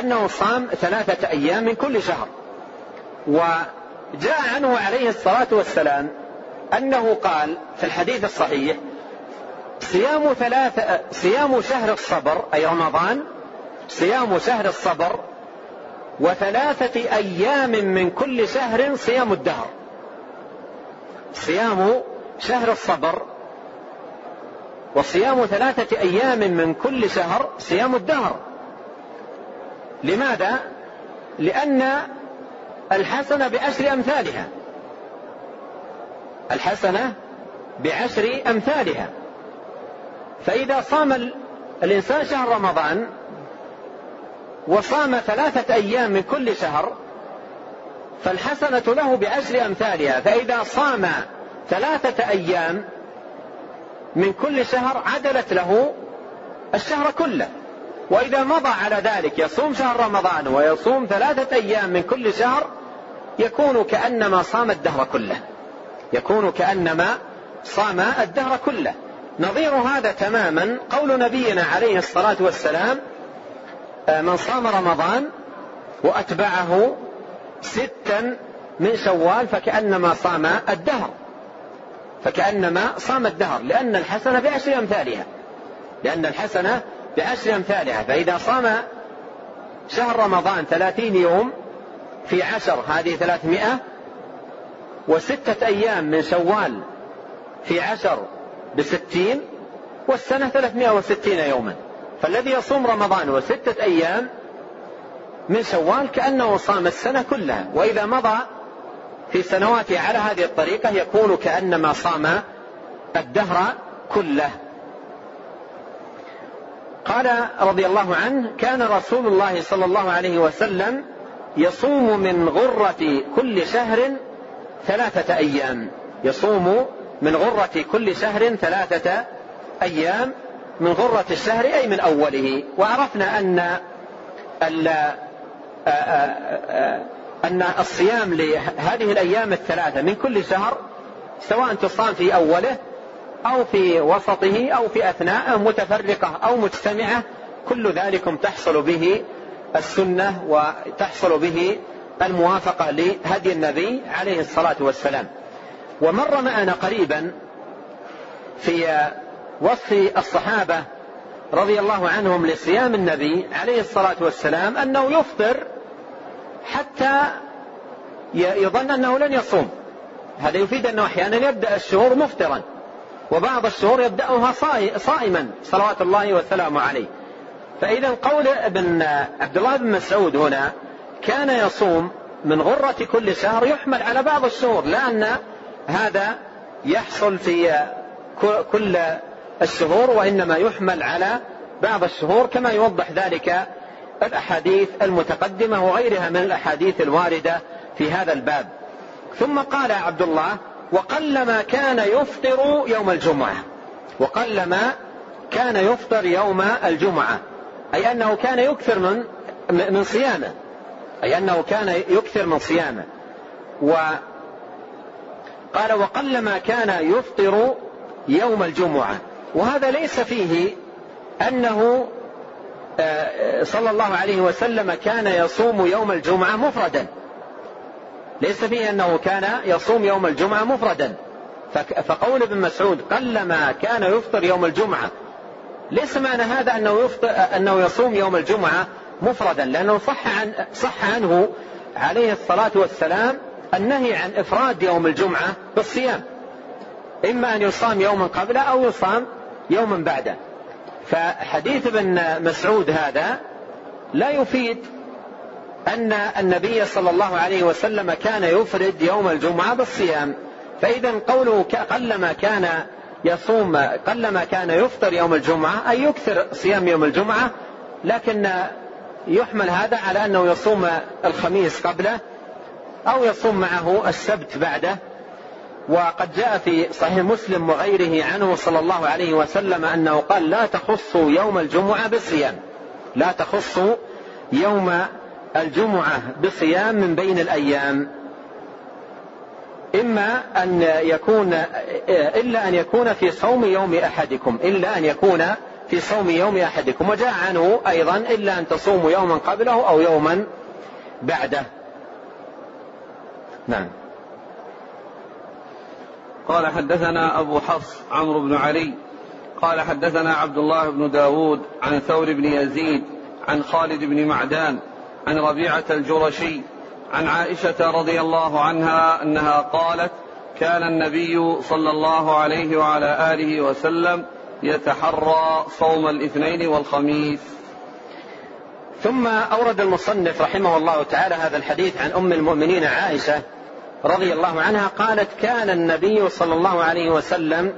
أنه صام ثلاثة أيام من كل شهر. وجاء عنه عليه الصلاة والسلام أنه قال في الحديث الصحيح صيام ثلاثة صيام شهر الصبر أي رمضان صيام شهر الصبر وثلاثة أيام من كل شهر صيام الدهر. صيام شهر الصبر وصيام ثلاثة أيام من كل شهر صيام الدهر. لماذا؟ لأن الحسنة بعشر أمثالها. الحسنة بعشر أمثالها. فإذا صام الإنسان شهر رمضان وصام ثلاثة أيام من كل شهر فالحسنة له بعشر أمثالها. فإذا صام ثلاثة أيام من كل شهر عدلت له الشهر كله. وإذا مضى على ذلك يصوم شهر رمضان ويصوم ثلاثة أيام من كل شهر يكون كأنما صام الدهر كله. يكون كأنما صام الدهر كله. نظير هذا تماما. قول نبينا عليه الصلاة والسلام آه، من صام رمضان وأتبعه ستا من شوال فكأنما صام الدهر. فكأنما صام الدهر لأن الحسنة بعشر أمثالها. لأن الحسنة بعشر أمثالها. فإذا صام شهر رمضان ثلاثين يوم في عشر هذه ثلاثمائة وستة أيام من شوال في عشر بستين والسنة ثلاثمائة وستين يوما. فالذي يصوم رمضان وستة أيام من شوال كأنه صام السنة كلها. وإذا مضى في سنواته على هذه الطريقة يكون كأنما صام الدهر كله. قال رضي الله عنه كان رسول الله صلى الله عليه وسلم يصوم من غرة كل شهر ثلاثة أيام. يصوم من غرة كل شهر ثلاثة أيام. من غرة الشهر أي من أوله. وعرفنا أن أن الصيام لهذه الأيام الثلاثة من كل شهر سواء تصام في أوله أو في وسطه أو في أثناءه متفرقة أو مجتمعة كل ذلك تحصل به السنة وتحصل به الموافقة لهدي النبي عليه الصلاة والسلام. ومر معنا قريبا في وصف الصحابة رضي الله عنهم لصيام النبي عليه الصلاة والسلام أنه يفطر حتى يظن أنه لن يصوم. هذا يفيد أنه أحيانا يبدأ الشهور مفطرا وبعض الشهور يبدأها صائما صلوات الله وسلامه عليه. فإذا قول ابن عبد الله بن مسعود هنا كان يصوم من غرة كل شهر يحمل على بعض الشهور لأن هذا يحصل في كل الشهور وإنما يحمل على بعض الشهور كما يوضح ذلك الأحاديث المتقدمة وغيرها من الأحاديث الواردة في هذا الباب. ثم قال عبد الله وقلما كان يفطر يوم الجمعة. وقلما كان يفطر يوم الجمعة. أي أنه كان يكثر من من صيامه. أي أنه كان يكثر من صيامه. وقال وقلما كان يفطر يوم الجمعة. وهذا ليس فيه أنه آه، صلى الله عليه وسلم كان يصوم يوم الجمعة مفردا. ليس فيه أنه كان يصوم يوم الجمعة مفردا. فقول ابن مسعود قلما كان يفطر يوم الجمعة. ليس معنى هذا أنه, يفطر أنه يصوم يوم الجمعة مفردا لأنه صح, عن صح عنه عليه الصلاة والسلام النهي عن إفراد يوم الجمعة بالصيام. إما أن يصام يوما قبله أو يصام يوما بعده. فحديث ابن مسعود هذا لا يفيد أن النبي صلى الله عليه وسلم كان يفرد يوم الجمعة بالصيام. فإذا قوله قلما كان يصوم قلما كان يفطر يوم الجمعة أي يكثر صيام يوم الجمعة لكن يحمل هذا على أنه يصوم الخميس قبله أو يصوم معه السبت بعده. وقد جاء في صحيح مسلم وغيره عنه صلى الله عليه وسلم أنه قال لا تخصوا يوم الجمعة بصيام لا تخصوا يوم الجمعة بصيام من بين الأيام. إما أن يكون إلا أن يكون في صوم يوم أحدكم إلا أن يكون في صوم يوم أحدكم وجاء عنه أيضا إلا أن تصوموا يوما قبله أو يوما بعده. نعم. قال حدثنا أبو حفص عمرو بن علي قال حدثنا عبد الله بن داود عن ثور بن يزيد عن خالد بن معدان عن ربيعة الجرشي عن عائشة رضي الله عنها أنها قالت كان النبي صلى الله عليه وعلى آله وسلم يتحرى صوم الاثنين والخميس. ثم أورد المصنف رحمه الله تعالى هذا الحديث عن أم المؤمنين عائشة رضي الله عنها قالت كان النبي صلى الله عليه وسلم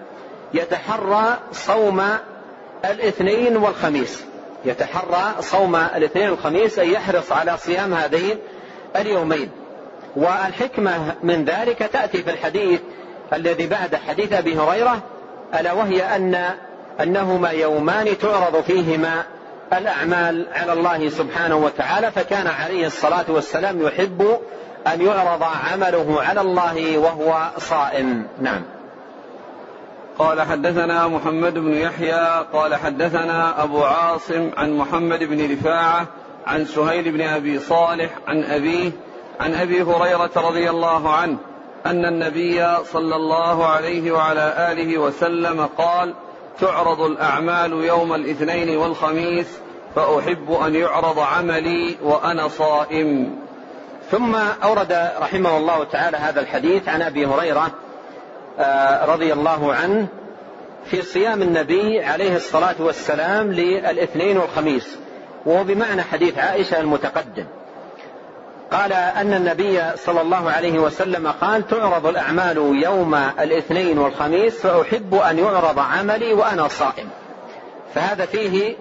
يتحرى صوم الاثنين والخميس. يتحرى صوم الاثنين والخميس أي يحرص على صيام هذين اليومين. والحكمة من ذلك تأتي في الحديث الذي بعد حديث أبي هريرة ألا وهي أن أنهما يومان تعرض فيهما الأعمال على الله سبحانه وتعالى فكان عليه الصلاة والسلام يحب أن يعرض عمله على الله وهو صائم. نعم. قال حدثنا محمد بن يحيى قال حدثنا أبو عاصم عن محمد بن رفاعة عن سهيل بن أبي صالح عن أبيه عن أبي هريرة رضي الله عنه أن النبي صلى الله عليه وعلى آله وسلم قال تعرض الأعمال يوم الاثنين والخميس فأحب أن يعرض عملي وأنا صائم. ثم أورد رحمه الله تعالى هذا الحديث عن أبي هريرة آه، رضي الله عنه في صيام النبي عليه الصلاة والسلام للاثنين والخميس وهو بمعنى حديث عائشة المتقدم. قال أن النبي صلى الله عليه وسلم قال تعرض الأعمال يوم الاثنين والخميس فأحب أن يعرض عملي وأنا صائم. فهذا فيه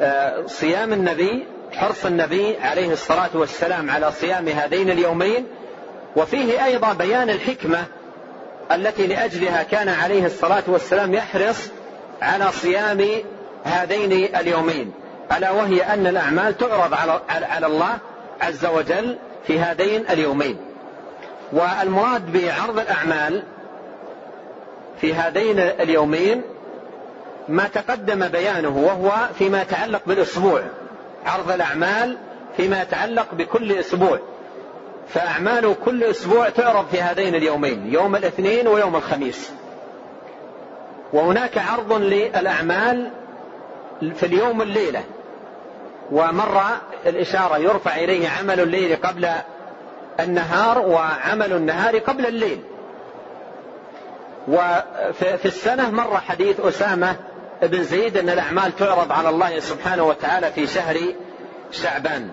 آه، صيام النبي حرص النبي عليه الصلاة والسلام على صيام هذين اليومين وفيه أيضا بيان الحكمة التي لأجلها كان عليه الصلاة والسلام يحرص على صيام هذين اليومين. ألا وهي أن الأعمال تعرض على الله عز وجل في هذين اليومين. والمراد بعرض الأعمال في هذين اليومين ما تقدم بيانه وهو فيما يتعلق بالأسبوع. عرض الأعمال فيما يتعلق بكل أسبوع. فأعمال كل أسبوع تعرض في هذين اليومين يوم الاثنين ويوم الخميس. وهناك عرض للأعمال في اليوم الليلة. ومر الإشارة يرفع إليه عمل الليل قبل النهار وعمل النهار قبل الليل. وفي السنة مر حديث أسامة بن زيد أن الأعمال تعرض على الله سبحانه وتعالى في شهر شعبان.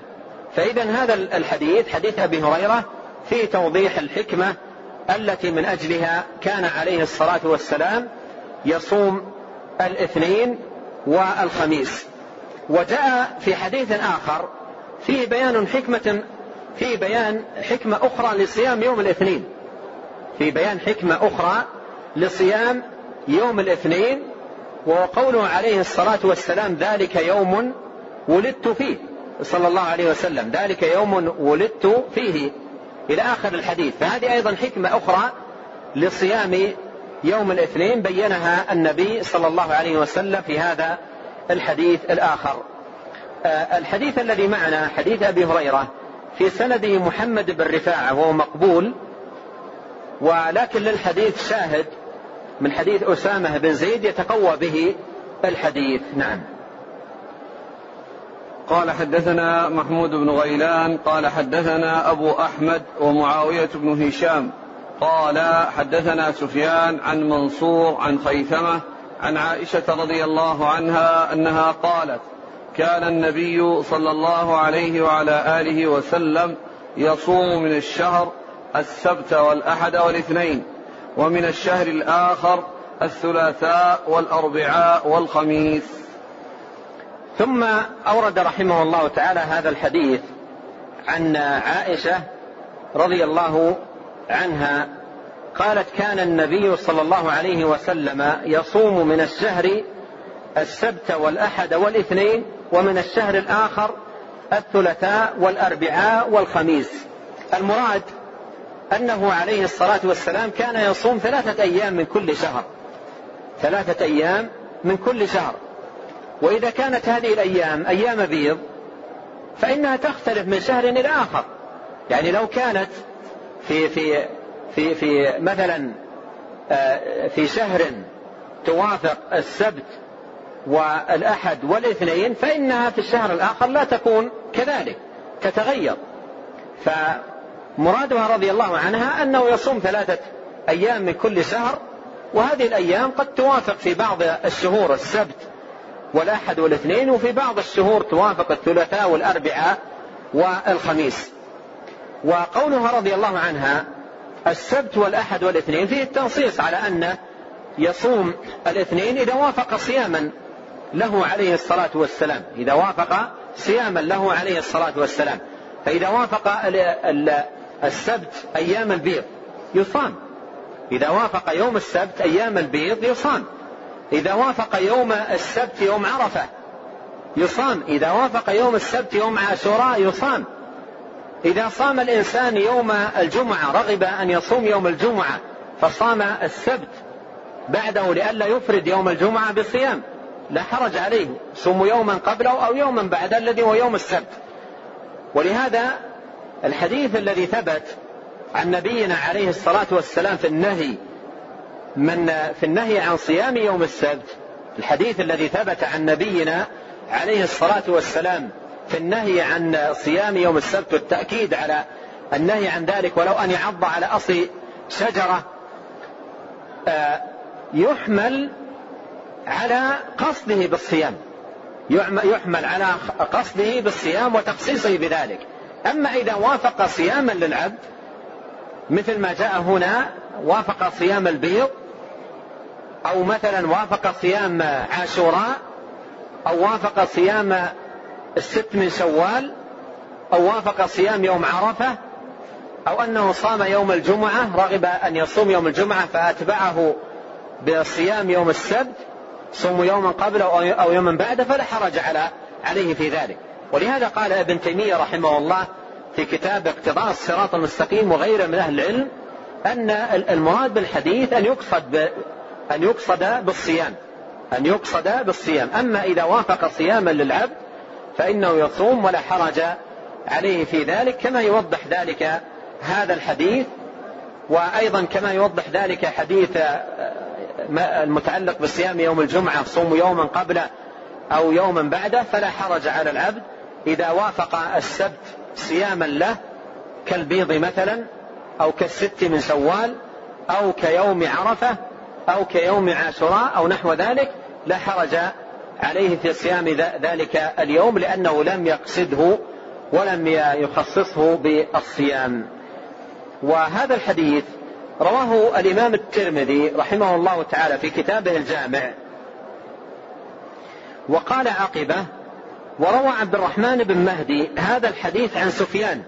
فإذا هذا الحديث حديث أبي هريرة في توضيح الحكمة التي من أجلها كان عليه الصلاة والسلام يصوم الاثنين والخميس. وجاء في حديث آخر فيه بيان حكمة في بيان حكمة أخرى لصيام يوم الاثنين. في بيان حكمة أخرى لصيام يوم الاثنين وقوله عليه الصلاة والسلام ذلك يوم ولدت فيه صلى الله عليه وسلم. ذلك يوم ولدت فيه إلى آخر الحديث. فهذه أيضا حكمة أخرى لصيام يوم الاثنين بينها النبي صلى الله عليه وسلم في هذا الحديث الآخر. الحديث الذي معنا حديث أبي هريرة في سنده محمد بن رفاعة وهو مقبول ولكن للحديث شاهد من حديث أسامة بن زيد يتقوى به الحديث. نعم. قال حدثنا محمود بن غيلان قال حدثنا أبو أحمد ومعاوية بن هشام قال حدثنا سفيان عن منصور عن خيثمة عن عائشة رضي الله عنها أنها قالت كان النبي صلى الله عليه وعلى آله وسلم يصوم من الشهر السبت والأحد والاثنين ومن الشهر الآخر الثلاثاء والأربعاء والخميس. ثم أورد رحمه الله تعالى هذا الحديث عن عائشة رضي الله عنها قالت كان النبي صلى الله عليه وسلم يصوم من الشهر السبت والأحد والاثنين ومن الشهر الآخر الثلاثاء والأربعاء والخميس. المراد أنه عليه الصلاة والسلام كان يصوم ثلاثة أيام من كل شهر. ثلاثة أيام من كل شهر. وإذا كانت هذه الأيام أيام بيض فإنها تختلف من شهر إلى آخر. يعني لو كانت في في في في مثلا آه، في شهر توافق السبت والأحد والاثنين فإنها في الشهر الآخر لا تكون كذلك تتغير. فمرادها رضي الله عنها أنه يصوم ثلاثة أيام من كل شهر وهذه الأيام قد توافق في بعض الشهور السبت والأحد والاثنين وفي بعض الشهور توافق الثلاثاء والأربعاء والخميس. وقولها رضي الله عنها السبت والأحد والاثنين فيه التنصيص على أن يصوم الاثنين إذا وافق صياما له عليه الصلاة والسلام. إذا وافق صياما له عليه الصلاة والسلام. فإذا وافق السبت أيام البيض يصام. إذا وافق يوم السبت أيام البيض يصام. إذا وافق يوم السبت يوم عرفة يصام. إذا وافق يوم السبت يوم عاشوراء يصام. إذا صام الإنسان يوم الجمعة رغب أن يصوم يوم الجمعة فصام السبت بعده لئلا يفرد يوم الجمعة بالصيام. لا حرج عليه. صوم يوما قبله أو يوما بعده الذي هو يوم السبت. ولهذا الحديث الذي ثبت عن نبينا عليه الصلاة والسلام في النهي من في النهي عن صيام يوم السبت الحديث الذي ثبت عن نبينا عليه الصلاة والسلام في النهي عن صيام يوم السبت والتأكيد على النهي عن ذلك ولو أن يعض على أصل شجرة آه، يحمل على قصده بالصيام. يحمل على قصده بالصيام وتخصيصه بذلك. أما إذا وافق صياما للعبد مثل ما جاء هنا وافق صيام البيض أو مثلا وافق صيام عاشوراء أو وافق صيام الست من شوال أو وافق صيام يوم عرفة أو أنه صام يوم الجمعة رغب أن يصوم يوم الجمعة فأتبعه بصيام يوم السبت صوم يوما قبله أو يوما بعده فلا حرج على عليه في ذلك. ولهذا قال ابن تيمية رحمه الله في كتاب اقتضاء الصراط المستقيم وغيره من أهل العلم أن المراد بالحديث أن يقصد أن يقصد بالصيام. أن يقصد بالصيام. أما إذا وافق صياما للعبد فإنه يصوم ولا حرج عليه في ذلك كما يوضح ذلك هذا الحديث. وأيضا كما يوضح ذلك حديث المتعلق بصيام يوم الجمعة صوم يوما قبله أو يوما بعده فلا حرج على العبد إذا وافق السبت صياما له كالبيض مثلا أو كالست من شوال أو كيوم عرفة أو كيوم عاشوراء أو نحو ذلك لا حرج عليه في صيام ذلك اليوم لأنه لم يقصده ولم يخصصه بالصيام. وهذا الحديث رواه الإمام الترمذي رحمه الله تعالى في كتابه الجامع. وقال عقبة وروى عبد الرحمن بن مهدي هذا الحديث عن سفيان.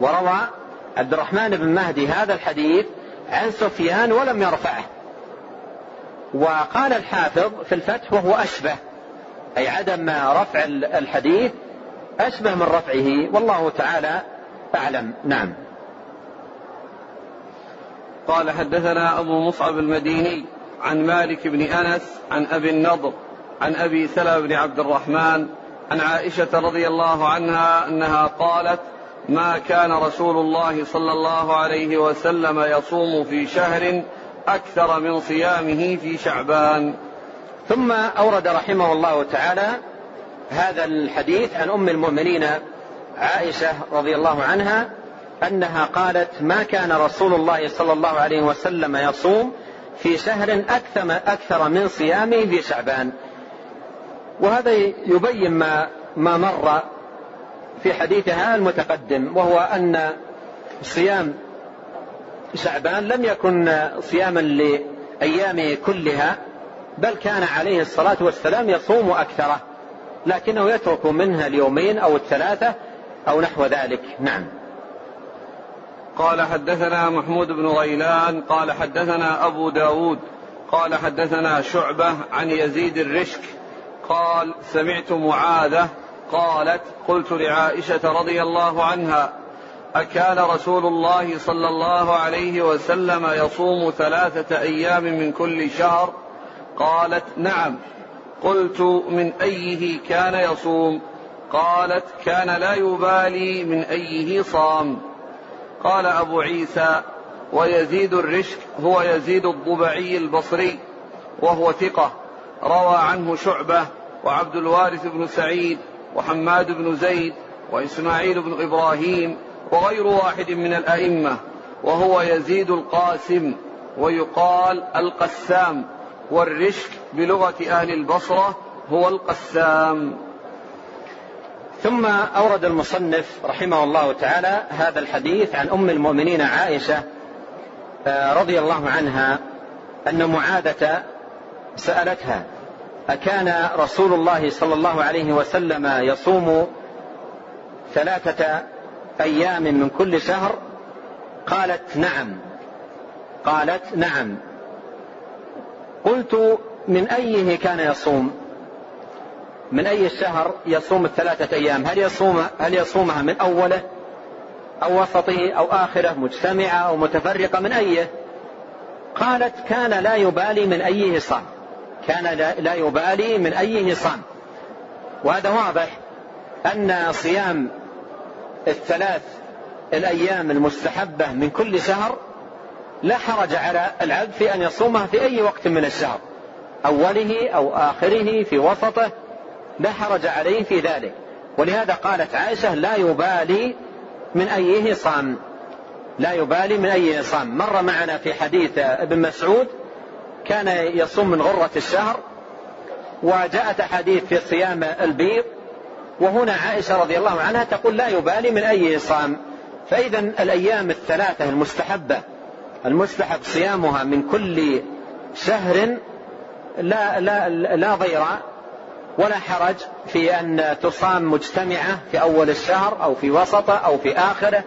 وروى عبد الرحمن بن مهدي هذا الحديث عن سفيان ولم يرفعه. وقال الحافظ في الفتح وهو أشبه أي عدم رفع الحديث أشبه من رفعه والله تعالى أعلم. نعم. قال حدثنا أبو مصعب المديني عن مالك بن أنس عن أبي النضر عن أبي سلمة بن عبد الرحمن عن عائشة رضي الله عنها أنها قالت ما كان رسول الله صلى الله عليه وسلم يصوم في شهر أكثر من صيامه في شعبان. ثم أورد رحمه الله تعالى هذا الحديث عن أم المؤمنين عائشة رضي الله عنها أنها قالت ما كان رسول الله صلى الله عليه وسلم يصوم في شهر أكثر, أكثر من صيامه في شعبان. وهذا يبين ما ما مر في حديثها المتقدم وهو أن صيام شعبان لم يكن صياما لأيامه كلها بل كان عليه الصلاة والسلام يصوم أكثره لكنه يترك منها اليومين أو الثلاثة أو نحو ذلك. نعم. قال حدثنا محمود بن غيلان قال حدثنا أبو داود قال حدثنا شعبة عن يزيد الرشك قال سمعت معاذة قالت قلت لعائشة رضي الله عنها أكان رسول الله صلى الله عليه وسلم يصوم ثلاثة أيام من كل شهر؟ قالت نعم. قلت من أيه كان يصوم؟ قالت كان لا يبالي من أيه صام. قال أبو عيسى ويزيد الرشك هو يزيد الضبعي البصري وهو ثقة. روى عنه شعبة وعبد الوارث بن سعيد وحماد بن زيد وإسماعيل بن إبراهيم وغير واحد من الأئمة وهو يزيد القاسم ويقال القسام والرشك بلغة أهل البصرة هو القسام. ثم أورد المصنف رحمه الله تعالى هذا الحديث عن أم المؤمنين عائشة آه، رضي الله عنها أن معاذة سألتها أكان رسول الله صلى الله عليه وسلم يصوم ثلاثة أيام من كل شهر؟ قالت نعم. قالت نعم. قلت من أيه كان يصوم؟ من أي الشهر يصوم الثلاثة أيام؟ هل يصوم هل يصومها من أوله أو وسطه أو آخره مجتمعة أو متفرقة؟ من أيه قالت كان لا يبالي من أيه صام. كان لا يبالي من أيه صام. وهذا واضح أن صيام الثلاث الأيام المستحبة من كل شهر لا حرج على العبد في أن يصومها في أي وقت من الشهر. أوله أو آخره في وسطه لا حرج عليه في ذلك. ولهذا قالت عائشة لا يبالي من أيه صام. لا يبالي من أيه صام. مر معنا في حديث ابن مسعود كان يصوم من غرة الشهر وجاءت أحاديث في صيام البيض وهنا عائشة رضي الله عنها تقول لا يبالي من أي صام. فإذا الأيام الثلاثة المستحبة المستحب صيامها من كل شهر لا لا لا ضير ولا حرج في أن تصام مجتمعة في أول الشهر أو في وسطه أو في آخره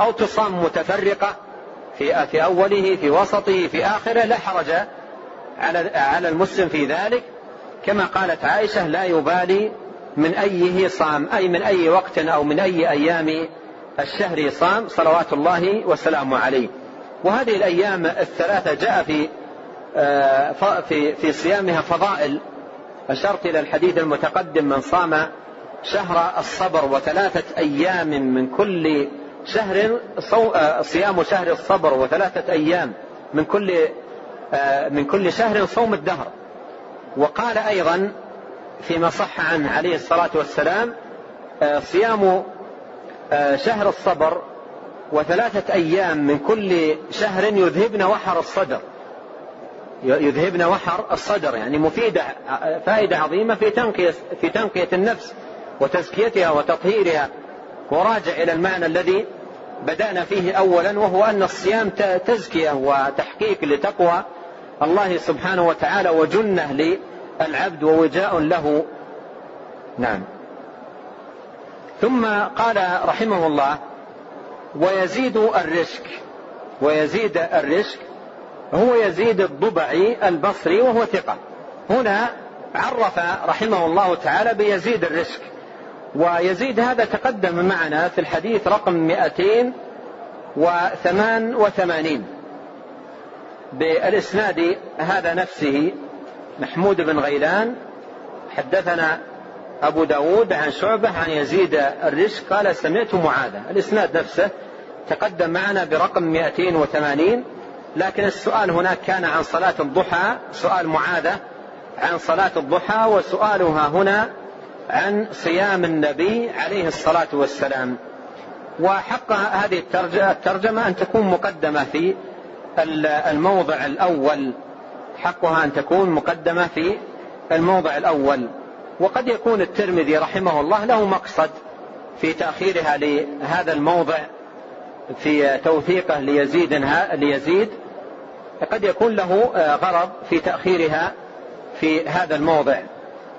أو تصام متفرقة في في أوله في وسطه في آخره لا حرج على على المسلم في ذلك. كما قالت عائشة لا يبالي من أيه صام أي من أي وقت أو من أي أيام الشهر صام صلوات الله وسلامه عليه. وهذه الأيام الثلاثة جاء في آه، في في صيامها فضائل أشرت إلى الحديث المتقدم من صام شهر الصبر وثلاثة أيام من كل شهر آه، صيام شهر الصبر وثلاثة أيام من كل آه، من كل شهر صوم الدهر. وقال أيضا فيما صح عنه عليه الصلاة والسلام صيام شهر الصبر وثلاثة أيام من كل شهر يذهبن وحر الصدر. يذهبن وحر الصدر يعني مفيدة فائدة عظيمة في تنقية في تنقية النفس وتزكيتها وتطهيرها. وراجع إلى المعنى الذي بدأنا فيه أولا وهو أن الصيام تزكية وتحقيق لتقوى الله سبحانه وتعالى وجنة للعبد ووجاء له. نعم. ثم قال رحمه الله ويزيد الرزق ويزيد الرزق هو يزيد الضبعي البصري وهو ثقة. هنا عرف رحمه الله تعالى بيزيد الرزق. ويزيد هذا تقدم معنا في الحديث رقم 288 بالإسناد هذا نفسه محمود بن غيلان حدثنا أبو داود عن شعبة عن يزيد الرزق قال سمعت معاذة الإسناد نفسه تقدم معنا برقم 280 لكن السؤال هناك كان عن صلاة الضحى سؤال معاذة عن صلاة الضحى وسؤالها هنا عن صيام النبي عليه الصلاة والسلام. وحق هذه الترجمة أن تكون مقدمة في الموضع الأول. حقها أن تكون مقدمة في الموضع الأول. وقد يكون الترمذي رحمه الله له مقصد في تأخيرها لهذا الموضع في توثيقه ليزيد ليزيد قد يكون له آه، غرض في تأخيرها في هذا الموضع.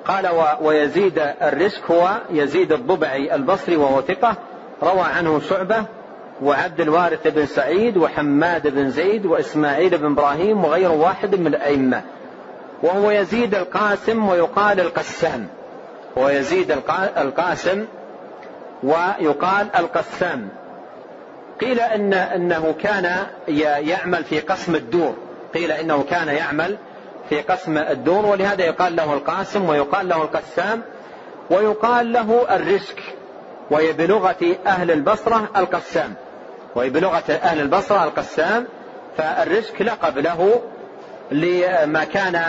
قال ويزيد الرزق هو يزيد الضبعي البصري وهو ثقة. روى عنه شعبة وعبد الوارث بن سعيد وحماد بن زيد وإسماعيل بن إبراهيم وغير واحد من الأئمة. وهو يزيد القاسم ويقال القسام. ويزيد القاسم ويقال القسام. قيل إن أنه كان يعمل في قسم الدور. قيل إنه كان يعمل في قسم الدور ولهذا يقال له القاسم ويقال له القسام ويقال له الرزق. وهي بلغة أهل البصرة القسام. وهي بلغة أهل البصرة القسام فالرزق لقب له لما كان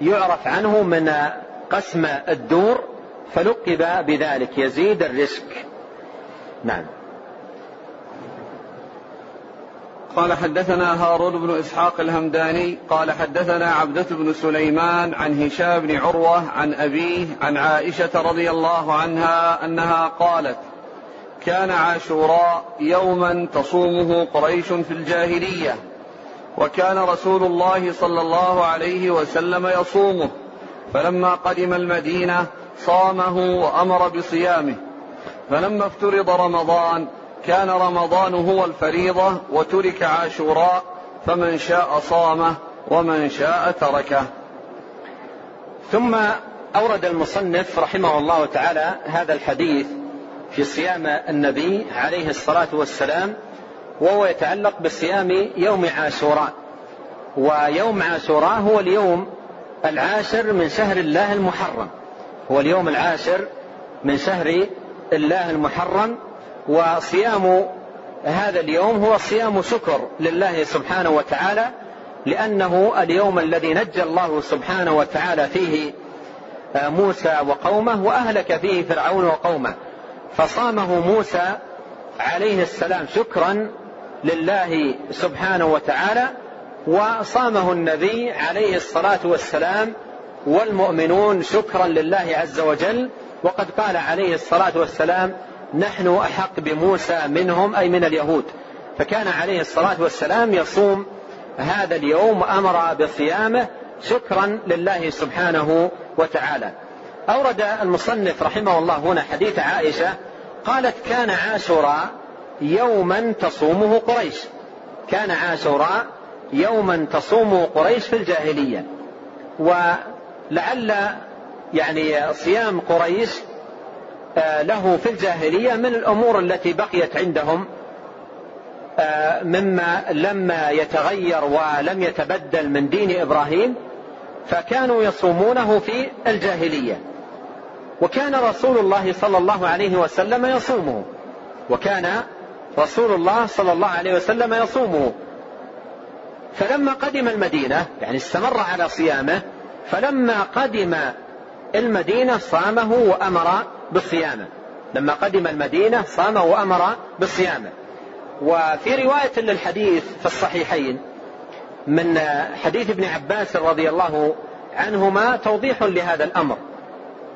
يعرف عنه من قسم الدور فلقب بذلك. يزيد الرزق. نعم. قال حدثنا هارون بن إسحاق الهمداني قال حدثنا عبدة بن سليمان عن هشام بن عروة عن أبيه عن عائشة رضي الله عنها أنها قالت كان عاشوراء يوما تصومه قريش في الجاهلية وكان رسول الله صلى الله عليه وسلم يصومه فلما قدم المدينة صامه وأمر بصيامه فلما افترض رمضان كان رمضان هو الفريضة وترك عاشوراء فمن شاء صامه ومن شاء تركه. ثم أورد المصنف رحمه الله تعالى هذا الحديث في صيام النبي عليه الصلاة والسلام وهو يتعلق بصيام يوم عاشوراء. ويوم عاشوراء هو اليوم العاشر من شهر الله المحرم. هو اليوم العاشر من شهر الله المحرم وصيام هذا اليوم هو صيام شكر لله سبحانه وتعالى لأنه اليوم الذي نجى الله سبحانه وتعالى فيه آه، موسى وقومه وأهلك فيه فرعون وقومه. فصامه موسى عليه السلام شكرا لله سبحانه وتعالى وصامه النبي عليه الصلاة والسلام والمؤمنون شكرا لله عز وجل وقد قال عليه الصلاة والسلام نحن أحق بموسى منهم أي من اليهود. فكان عليه الصلاة والسلام يصوم هذا اليوم وأمر بصيامه شكرا لله سبحانه وتعالى. أورد المصنف رحمه الله هنا حديث عائشة قالت كان عاشوراء يوما تصومه قريش. كان عاشوراء يوما تصومه قريش في الجاهلية. ولعل يعني صيام قريش له في الجاهلية من الأمور التي بقيت عندهم آه، مما لم يتغير ولم يتبدل من دين إبراهيم فكانوا يصومونه في الجاهلية. وكان رسول الله صلى الله عليه وسلم يصومه. وكان رسول الله صلى الله عليه وسلم يصومه. فلما قدم المدينة يعني استمر على صيامه فلما قدم المدينة صامه وأمر بصيامه لما قدم المدينة صامه وأمر بصيامه وفي رواية للحديث في الصحيحين من حديث ابن عباس رضي الله عنهما توضيح لهذا الأمر.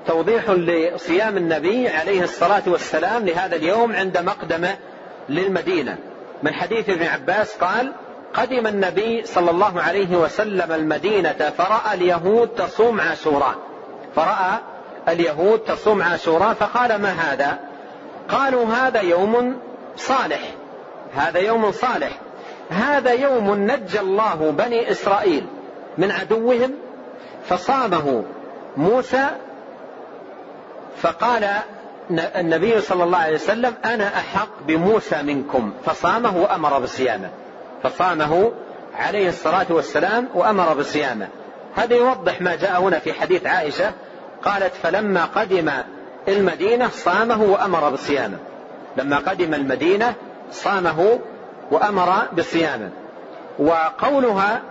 توضيح لصيام النبي عليه الصلاة والسلام لهذا اليوم عند مقدمة للمدينة. من حديث ابن عباس قال قدم النبي صلى الله عليه وسلم المدينة فرأى اليهود تصوم عاشوراء. فرأى اليهود تصوم عاشوراء فقال ما هذا؟ قالوا هذا يوم صالح. هذا يوم صالح. هذا يوم نجى الله بني إسرائيل من عدوهم فصامه موسى فقال النبي صلى الله عليه وسلم أنا أحق بموسى منكم. فصامه وأمر بصيامه. فصامه عليه الصلاة والسلام وأمر بصيامه. هذا يوضح ما جاء هنا في حديث عائشة قالت فلما قدم المدينة صامه وأمر بصيامه. لما قدم المدينة صامه وأمر بصيامه. وقولها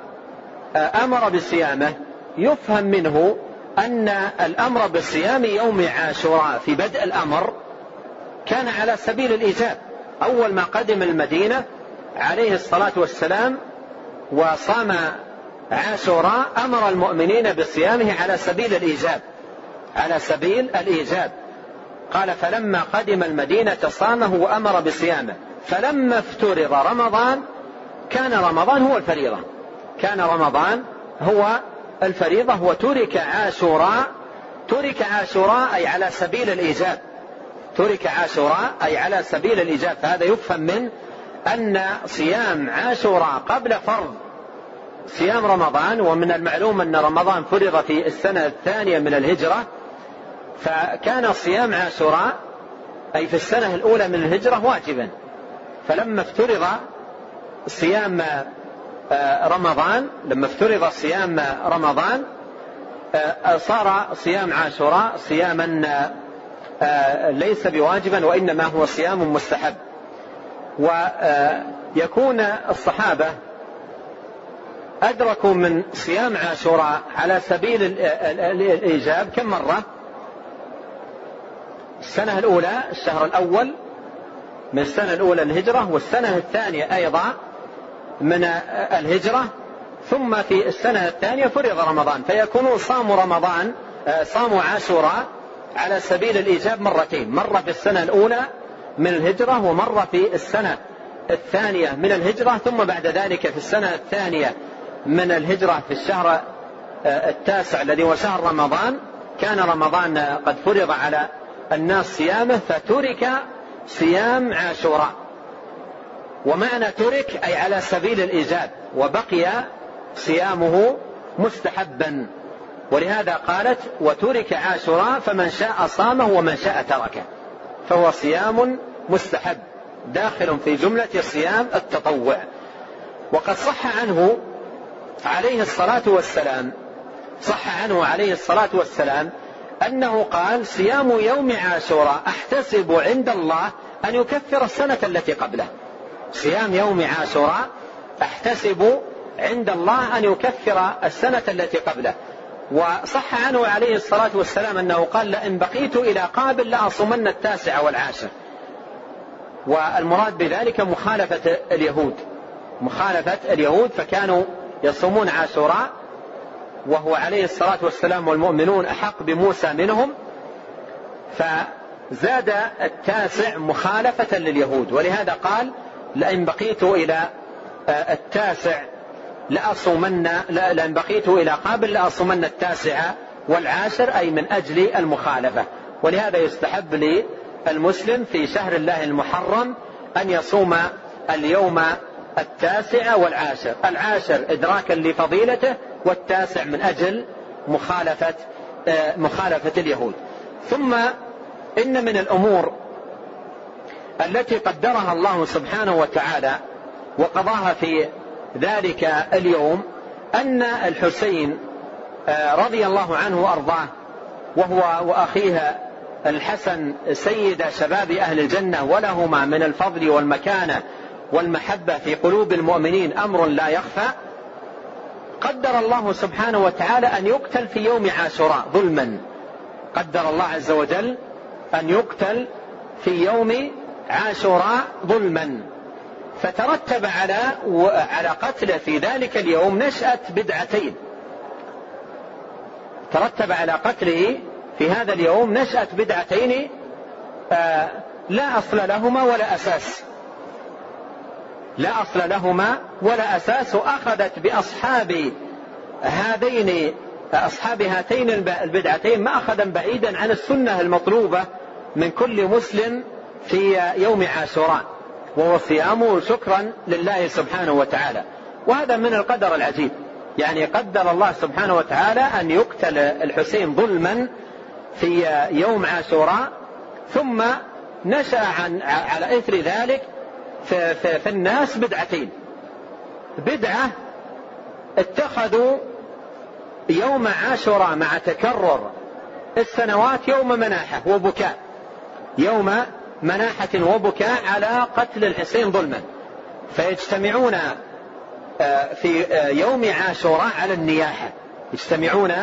أمر بصيامه يفهم منه أن الأمر بصيام يوم عاشوراء في بدء الأمر كان على سبيل الإيجاب. أول ما قدم المدينة عليه الصلاة والسلام وصام عاشوراء أمر المؤمنين بصيامه على سبيل الإيجاب. على سبيل الإيجاب. قال فلما قدم المدينة صامه وأمر بصيامه. فلما افترض رمضان كان رمضان هو الفريضة. كان رمضان هو الفريضة وترك عاشوراء ترك عاشوراء أي على سبيل الإيجاب. ترك عاشوراء أي على سبيل الإيجاب. فهذا يفهم من أن صيام عاشوراء قبل فرض. صيام رمضان ومن المعلوم أن رمضان فرض في السنة الثانية من الهجرة. فكان صيام عاشوراء أي في السنة الأولى من الهجرة واجبا. فلما افترض صيام آه، رمضان لما افترض صيام رمضان آه، صار صيام عاشوراء صياما آه، ليس بواجبا وإنما هو صيام مستحب. ويكون الصحابة أدركوا من صيام عاشوراء على سبيل الإيجاب كم مرة؟ السنة الأولى الشهر الأول من السنة الأولى الهجرة والسنة الثانية أيضا من الهجرة ثم في السنة الثانية فرض رمضان فيكونون صاموا رمضان صاموا عاشوراء على سبيل الإيجاب مرتين مرة في السنة الأولى من الهجرة ومرة في السنة الثانية من الهجرة ثم بعد ذلك في السنة الثانية من الهجرة في الشهر التاسع الذي هو شهر رمضان. كان رمضان قد فرض على الناس صيامه فترك صيام عاشوراء. ومعنى ترك أي على سبيل الإيجاب وبقي صيامه مستحبا. ولهذا قالت وترك عاشوراء فمن شاء صامه ومن شاء تركه. فهو صيام مستحب داخل في جملة صيام التطوع. وقد صح عنه عليه الصلاة والسلام صح عنه عليه الصلاة والسلام أنه قال صيام يوم عاشوراء أحتسب عند الله أن يكفر السنة التي قبله. صيام يوم عاشوراء أحتسب عند الله أن يكفر السنة التي قبله. وصح عنه عليه الصلاة والسلام أنه قال لئن بقيت إلى قابل لأصومن التاسع والعاشر. والمراد بذلك مخالفة اليهود. مخالفة اليهود فكانوا يصومون عاشوراء وهو عليه الصلاة والسلام والمؤمنون أحق بموسى منهم فزاد التاسع مخالفة لليهود. ولهذا قال لئن بقيت إلى آه، التاسع لأصومن لئن بقيت إلى قابل لأصومن التاسع والعاشر أي من أجل المخالفة. ولهذا يستحب للمسلم في شهر الله المحرم أن يصوم اليوم التاسع والعاشر. العاشر إدراكا لفضيلته والتاسع من أجل مخالفة آه، مخالفة اليهود. ثم إن من الأمور التي قدرها الله سبحانه وتعالى وقضاها في ذلك اليوم أن الحسين آه، رضي الله عنه وأرضاه وهو وأخيه الحسن سيد شباب أهل الجنة ولهما من الفضل والمكانة والمحبة في قلوب المؤمنين أمر لا يخفى قدر الله سبحانه وتعالى أن يقتل في يوم عاشوراء ظلما. قدر الله عز وجل أن يقتل في يوم عاشوراء ظلما. فترتب على على قتله في ذلك اليوم نشأة بدعتين. ترتب على قتله في هذا اليوم نشأة بدعتين آه، لا أصل لهما ولا أساس. لا أصل لهما ولا أساس وأخذت بأصحاب هذين أصحاب هاتين البدعتين مأخذا بعيدا عن السنة المطلوبة من كل مسلم في يوم عاشوراء وهو صيامه شكرا لله سبحانه وتعالى. وهذا من القدر العجيب. يعني قدر الله سبحانه وتعالى أن يقتل الحسين ظلما في يوم عاشوراء ثم نشأ عن على إثر ذلك في, في, في الناس بدعتين. بدعة اتخذوا يوم عاشوراء مع تكرر السنوات يوم مناحة وبكاء. يوم مناحة وبكاء على قتل الحسين ظلما. فيجتمعون آه، في آه، يوم عاشوراء على النياحة. يجتمعون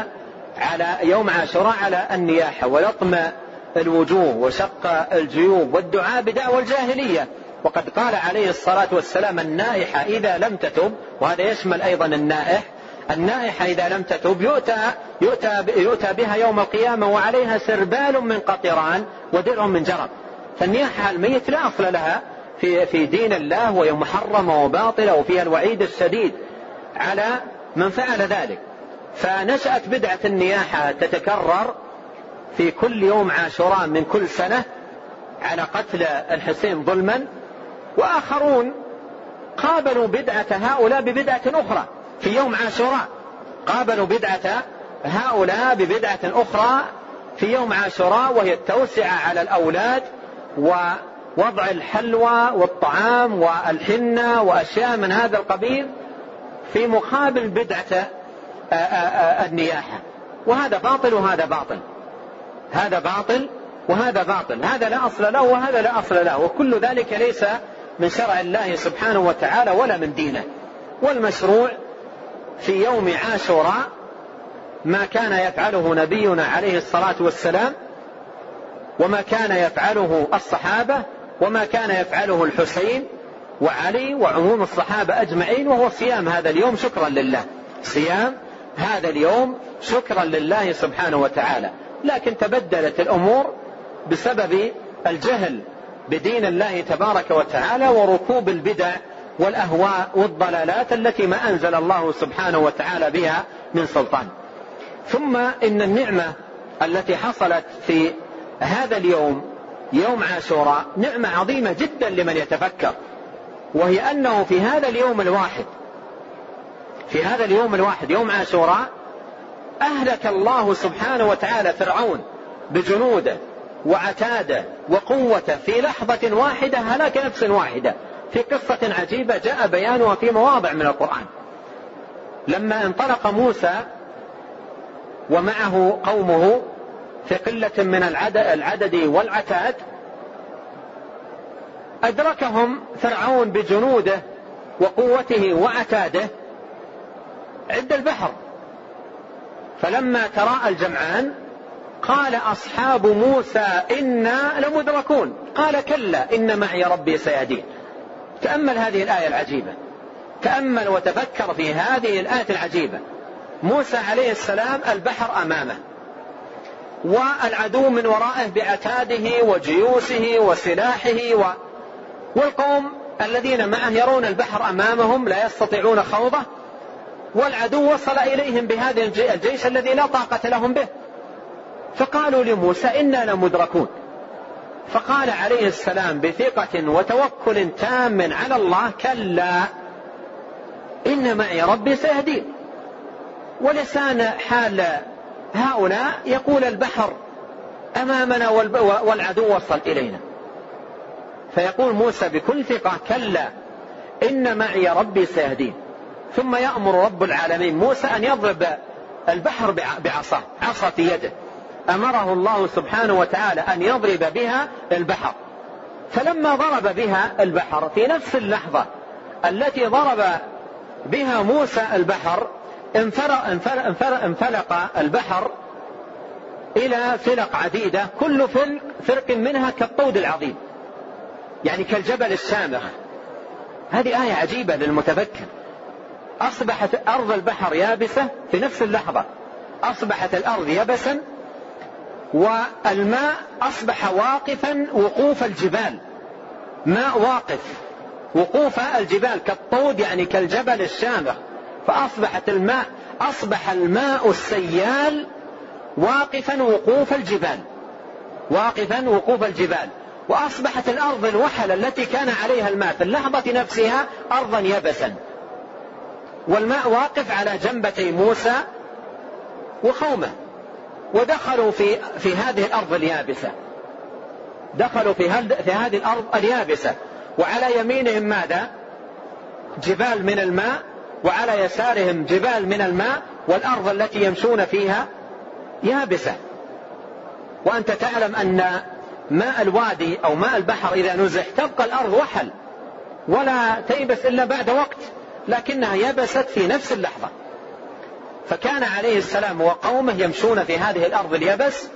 على يوم عاشوراء على النياحة ولطم الوجوه وشق الجيوب والدعاء بدعوى الجاهلية. وقد قال عليه الصلاة والسلام النائحة إذا لم تتب وهذا يشمل أيضا النائح. النائحة إذا لم تتب يؤتى, يؤتى, يؤتى بها يوم القيامة وعليها سربال من قطران ودرع من جرب. فالنياحة الميت لا أصل لها في, في دين الله وهي محرمة وباطلة وفيها الوعيد الشديد على من فعل ذلك. فنشأت بدعة النياحة تتكرر في كل يوم عاشوراء من كل سنة على قتل الحسين ظلما وآخرون قابلوا بدعة هؤلاء ببدعة أخرى في يوم عاشوراء. قابلوا بدعة هؤلاء ببدعة أخرى في يوم عاشوراء وهي التوسعة على الأولاد ووضع الحلوى والطعام والحنة وأشياء من هذا القبيل في مقابل بدعة النياحة. وهذا باطل وهذا باطل. هذا باطل وهذا باطل. هذا لا أصل له وهذا لا أصل له. وكل ذلك ليس من شرع الله سبحانه وتعالى ولا من دينه. والمشروع في يوم عاشوراء ما كان يفعله نبينا عليه الصلاة والسلام وما كان يفعله الصحابة وما كان يفعله الحسين وعلي وعموم الصحابة أجمعين وهو صيام هذا اليوم شكرا لله. صيام هذا اليوم شكرا لله سبحانه وتعالى. لكن تبدلت الأمور بسبب الجهل بدين الله تبارك وتعالى وركوب البدع والأهواء والضلالات التي ما أنزل الله سبحانه وتعالى بها من سلطان. ثم إن النعمة التي حصلت في هذا اليوم يوم عاشوراء نعمة عظيمة جدا لمن يتفكر وهي أنه في هذا اليوم الواحد في هذا اليوم الواحد يوم عاشوراء أهلك الله سبحانه وتعالى فرعون بجنوده وعتاده وقوته في لحظة واحدة هلاك نفس واحدة. في قصة عجيبة جاء بيانها في مواضع من القرآن. لما انطلق موسى ومعه قومه في قلة من العدد والعتاد أدركهم فرعون بجنوده وقوته وعتاده عند البحر. فلما تراءى الجمعان قال أصحاب موسى إنا لمدركون. قال كلا إن معي ربي سيهدين. تأمل هذه الآية العجيبة. تأمل وتفكر في هذه الآية العجيبة. موسى عليه السلام البحر أمامه. والعدو من ورائه بعتاده وجيوشه وسلاحه و... والقوم الذين معه يرون البحر أمامهم لا يستطيعون خوضه. والعدو وصل إليهم بهذا الجيش الذي لا طاقة لهم به. فقالوا لموسى إنا لمدركون. فقال عليه السلام بثقة وتوكل تام على الله كلا إن معي ربي سيهدين. ولسان حال هؤلاء يقول البحر أمامنا والعدو وصل إلينا. فيقول موسى بكل ثقة كلا إن معي ربي سيهدين. ثم يأمر رب العالمين موسى أن يضرب البحر بعصاه عصا في يده. أمره الله سبحانه وتعالى أن يضرب بها البحر. فلما ضرب بها البحر في نفس اللحظة التي ضرب بها موسى البحر انفلق, انفلق, انفلق البحر إلى فلق عديدة كل فرق, فرق منها كالطود العظيم يعني كالجبل الشامخ هذه آية عجيبة للمتفكر أصبحت أرض البحر يابسة في نفس اللحظة. أصبحت الأرض يبسا والماء أصبح واقفا وقوف الجبال. ماء واقف. وقوف الجبال كالطود يعني كالجبل الشامخ. فأصبحت الماء أصبح الماء السيال واقفا وقوف الجبال. واقفا وقوف الجبال. وأصبحت الأرض الوحل التي كان عليها الماء في اللحظة نفسها أرضا يبسا. والماء واقف على جنبتي موسى وقومه. ودخلوا في في هذه الأرض اليابسة. دخلوا في في هذه الأرض اليابسة. وعلى يمينهم ماذا؟ جبال من الماء وعلى يسارهم جبال من الماء والأرض التي يمشون فيها يابسة. وأنت تعلم أن ماء الوادي أو ماء البحر إذا نزح تبقى الأرض وحل ولا تيبس إلا بعد وقت لكنها يبست في نفس اللحظة. فكان عليه السلام وقومه يمشون في هذه الأرض اليبس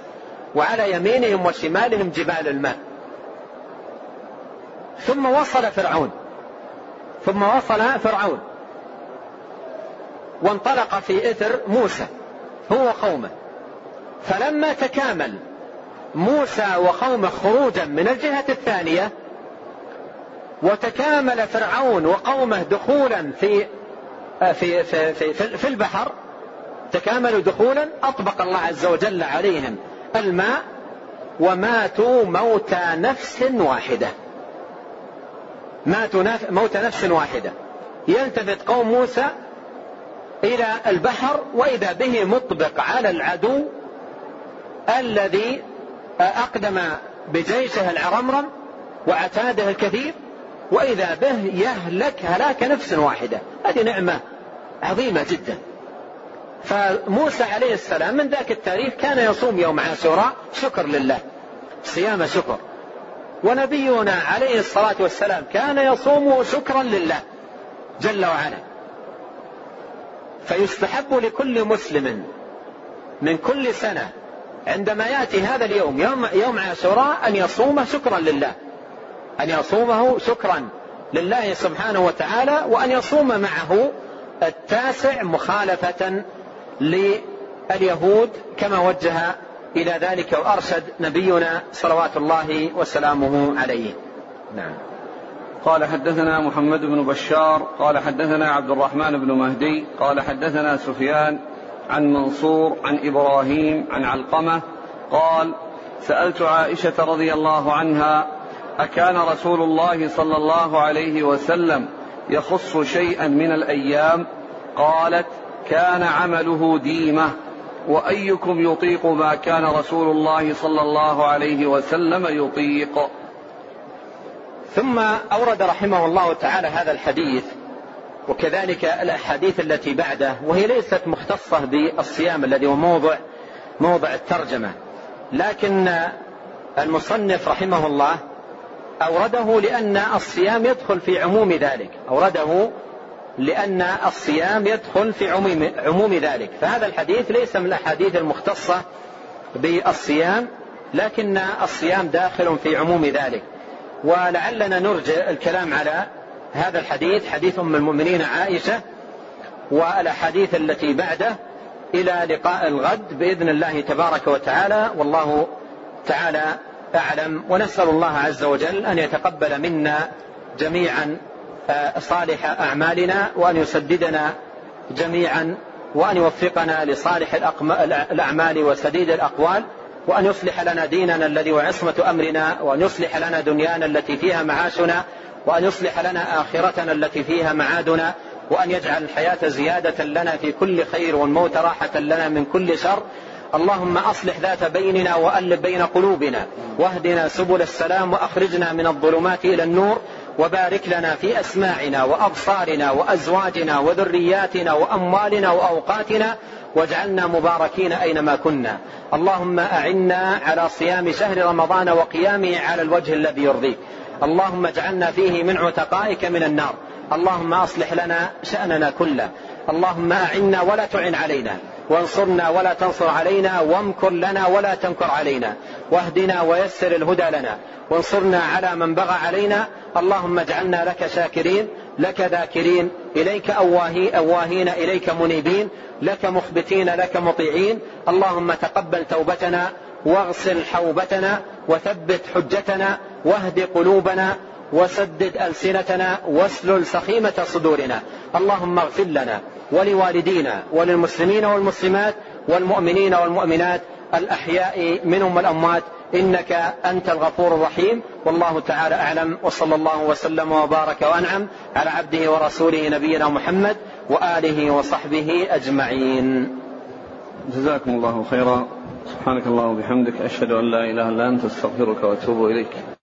وعلى يمينهم وشمالهم جبال الماء. ثم وصل فرعون. ثم وصل فرعون. وانطلق في إثر موسى هو وقومه. فلما تكامل موسى وقومه خروجا من الجهة الثانية وتكامل فرعون وقومه دخولا في في في في, في البحر تكاملوا دخولا أطبق الله عز وجل عليهم. الماء وماتوا موت نفس واحدة. ماتوا موت نفس واحدة. يلتفت قوم موسى إلى البحر وإذا به مطبق على العدو الذي أقدم بجيشه العرمرم وعتاده الكثير وإذا به يهلك هلاك نفس واحدة. هذه نعمة عظيمة جدا. فموسى عليه السلام من ذاك التاريخ كان يصوم يوم عاشوراء شكر لله. صيام شكر. ونبينا عليه الصلاة والسلام كان يصوم شكرا لله جل وعلا. فيستحب لكل مسلم من كل سنة عندما يأتي هذا اليوم يوم, يوم عاشوراء أن يصوم شكرا لله. أن يصومه شكرا لله سبحانه وتعالى وأن يصوم معه التاسع مخالفة لليهود كما وجه إلى ذلك وأرشد نبينا صلوات الله وسلامه عليه. نعم. قال حدثنا محمد بن بشار قال حدثنا عبد الرحمن بن مهدي قال حدثنا سفيان عن منصور عن إبراهيم عن علقمة قال سألت عائشة رضي الله عنها أكان رسول الله صلى الله عليه وسلم يخص شيئا من الأيام؟ قالت كان عمله ديمة وأيكم يطيق ما كان رسول الله صلى الله عليه وسلم يطيق. ثم أورد رحمه الله تعالى هذا الحديث وكذلك الأحاديث التي بعده وهي ليست مختصة بالصيام الذي هو موضع موضع الترجمة. لكن المصنف رحمه الله أورده لأن الصيام يدخل في عموم ذلك. أورده لأن الصيام يدخل في عموم, عموم ذلك. فهذا الحديث ليس من الأحاديث المختصة بالصيام لكن الصيام داخل في عموم ذلك. ولعلنا نرجع الكلام على هذا الحديث حديث أم المؤمنين عائشة والأحاديث التي بعده إلى لقاء الغد بإذن الله تبارك وتعالى. والله تعالى أعلم. ونسأل الله عز وجل أن يتقبل منا جميعا صالح أعمالنا وأن يسددنا جميعا وأن يوفقنا لصالح الأعمال وسديد الأقوال وأن يصلح لنا ديننا الذي هو عصمة أمرنا وأن يصلح لنا دنيانا التي فيها معاشنا وأن يصلح لنا آخرتنا التي فيها معادنا وأن يجعل الحياة زيادة لنا في كل خير والموت راحة لنا من كل شر. اللهم أصلح ذات بيننا وألف بين قلوبنا واهدنا سبل السلام وأخرجنا من الظلمات إلى النور. وبارك لنا في أسماعنا وأبصارنا وأزواجنا وذرياتنا وأموالنا وأوقاتنا واجعلنا مباركين أينما كنا. اللهم أعنا على صيام شهر رمضان وقيامه على الوجه الذي يرضيك. اللهم اجعلنا فيه من عتقائك من النار. اللهم أصلح لنا شأننا كله. اللهم أعنا ولا تعن علينا. وانصرنا ولا تنصر علينا وامكر لنا ولا تمكر علينا. واهدنا ويسر الهدى لنا. وانصرنا على من بغى علينا. اللهم اجعلنا لك شاكرين لك ذاكرين إليك أواهي أواهين إليك منيبين لك مخبتين لك مطيعين. اللهم تقبل توبتنا واغسل حوبتنا وثبت حجتنا واهد قلوبنا وسدد ألسنتنا واسلل سخيمة صدورنا. اللهم اغفر لنا. ولوالدينا وللمسلمين والمسلمات والمؤمنين والمؤمنات الأحياء منهم والأموات. إنك أنت الغفور الرحيم. والله تعالى أعلم. وصلى الله وسلم وبارك وأنعم على عبده ورسوله نبينا محمد وآله وصحبه أجمعين. جزاكم الله خيرا. سبحانك اللهم وبحمدك. أشهد أن لا إله إلا أنت. أستغفرك وأتوب إليك.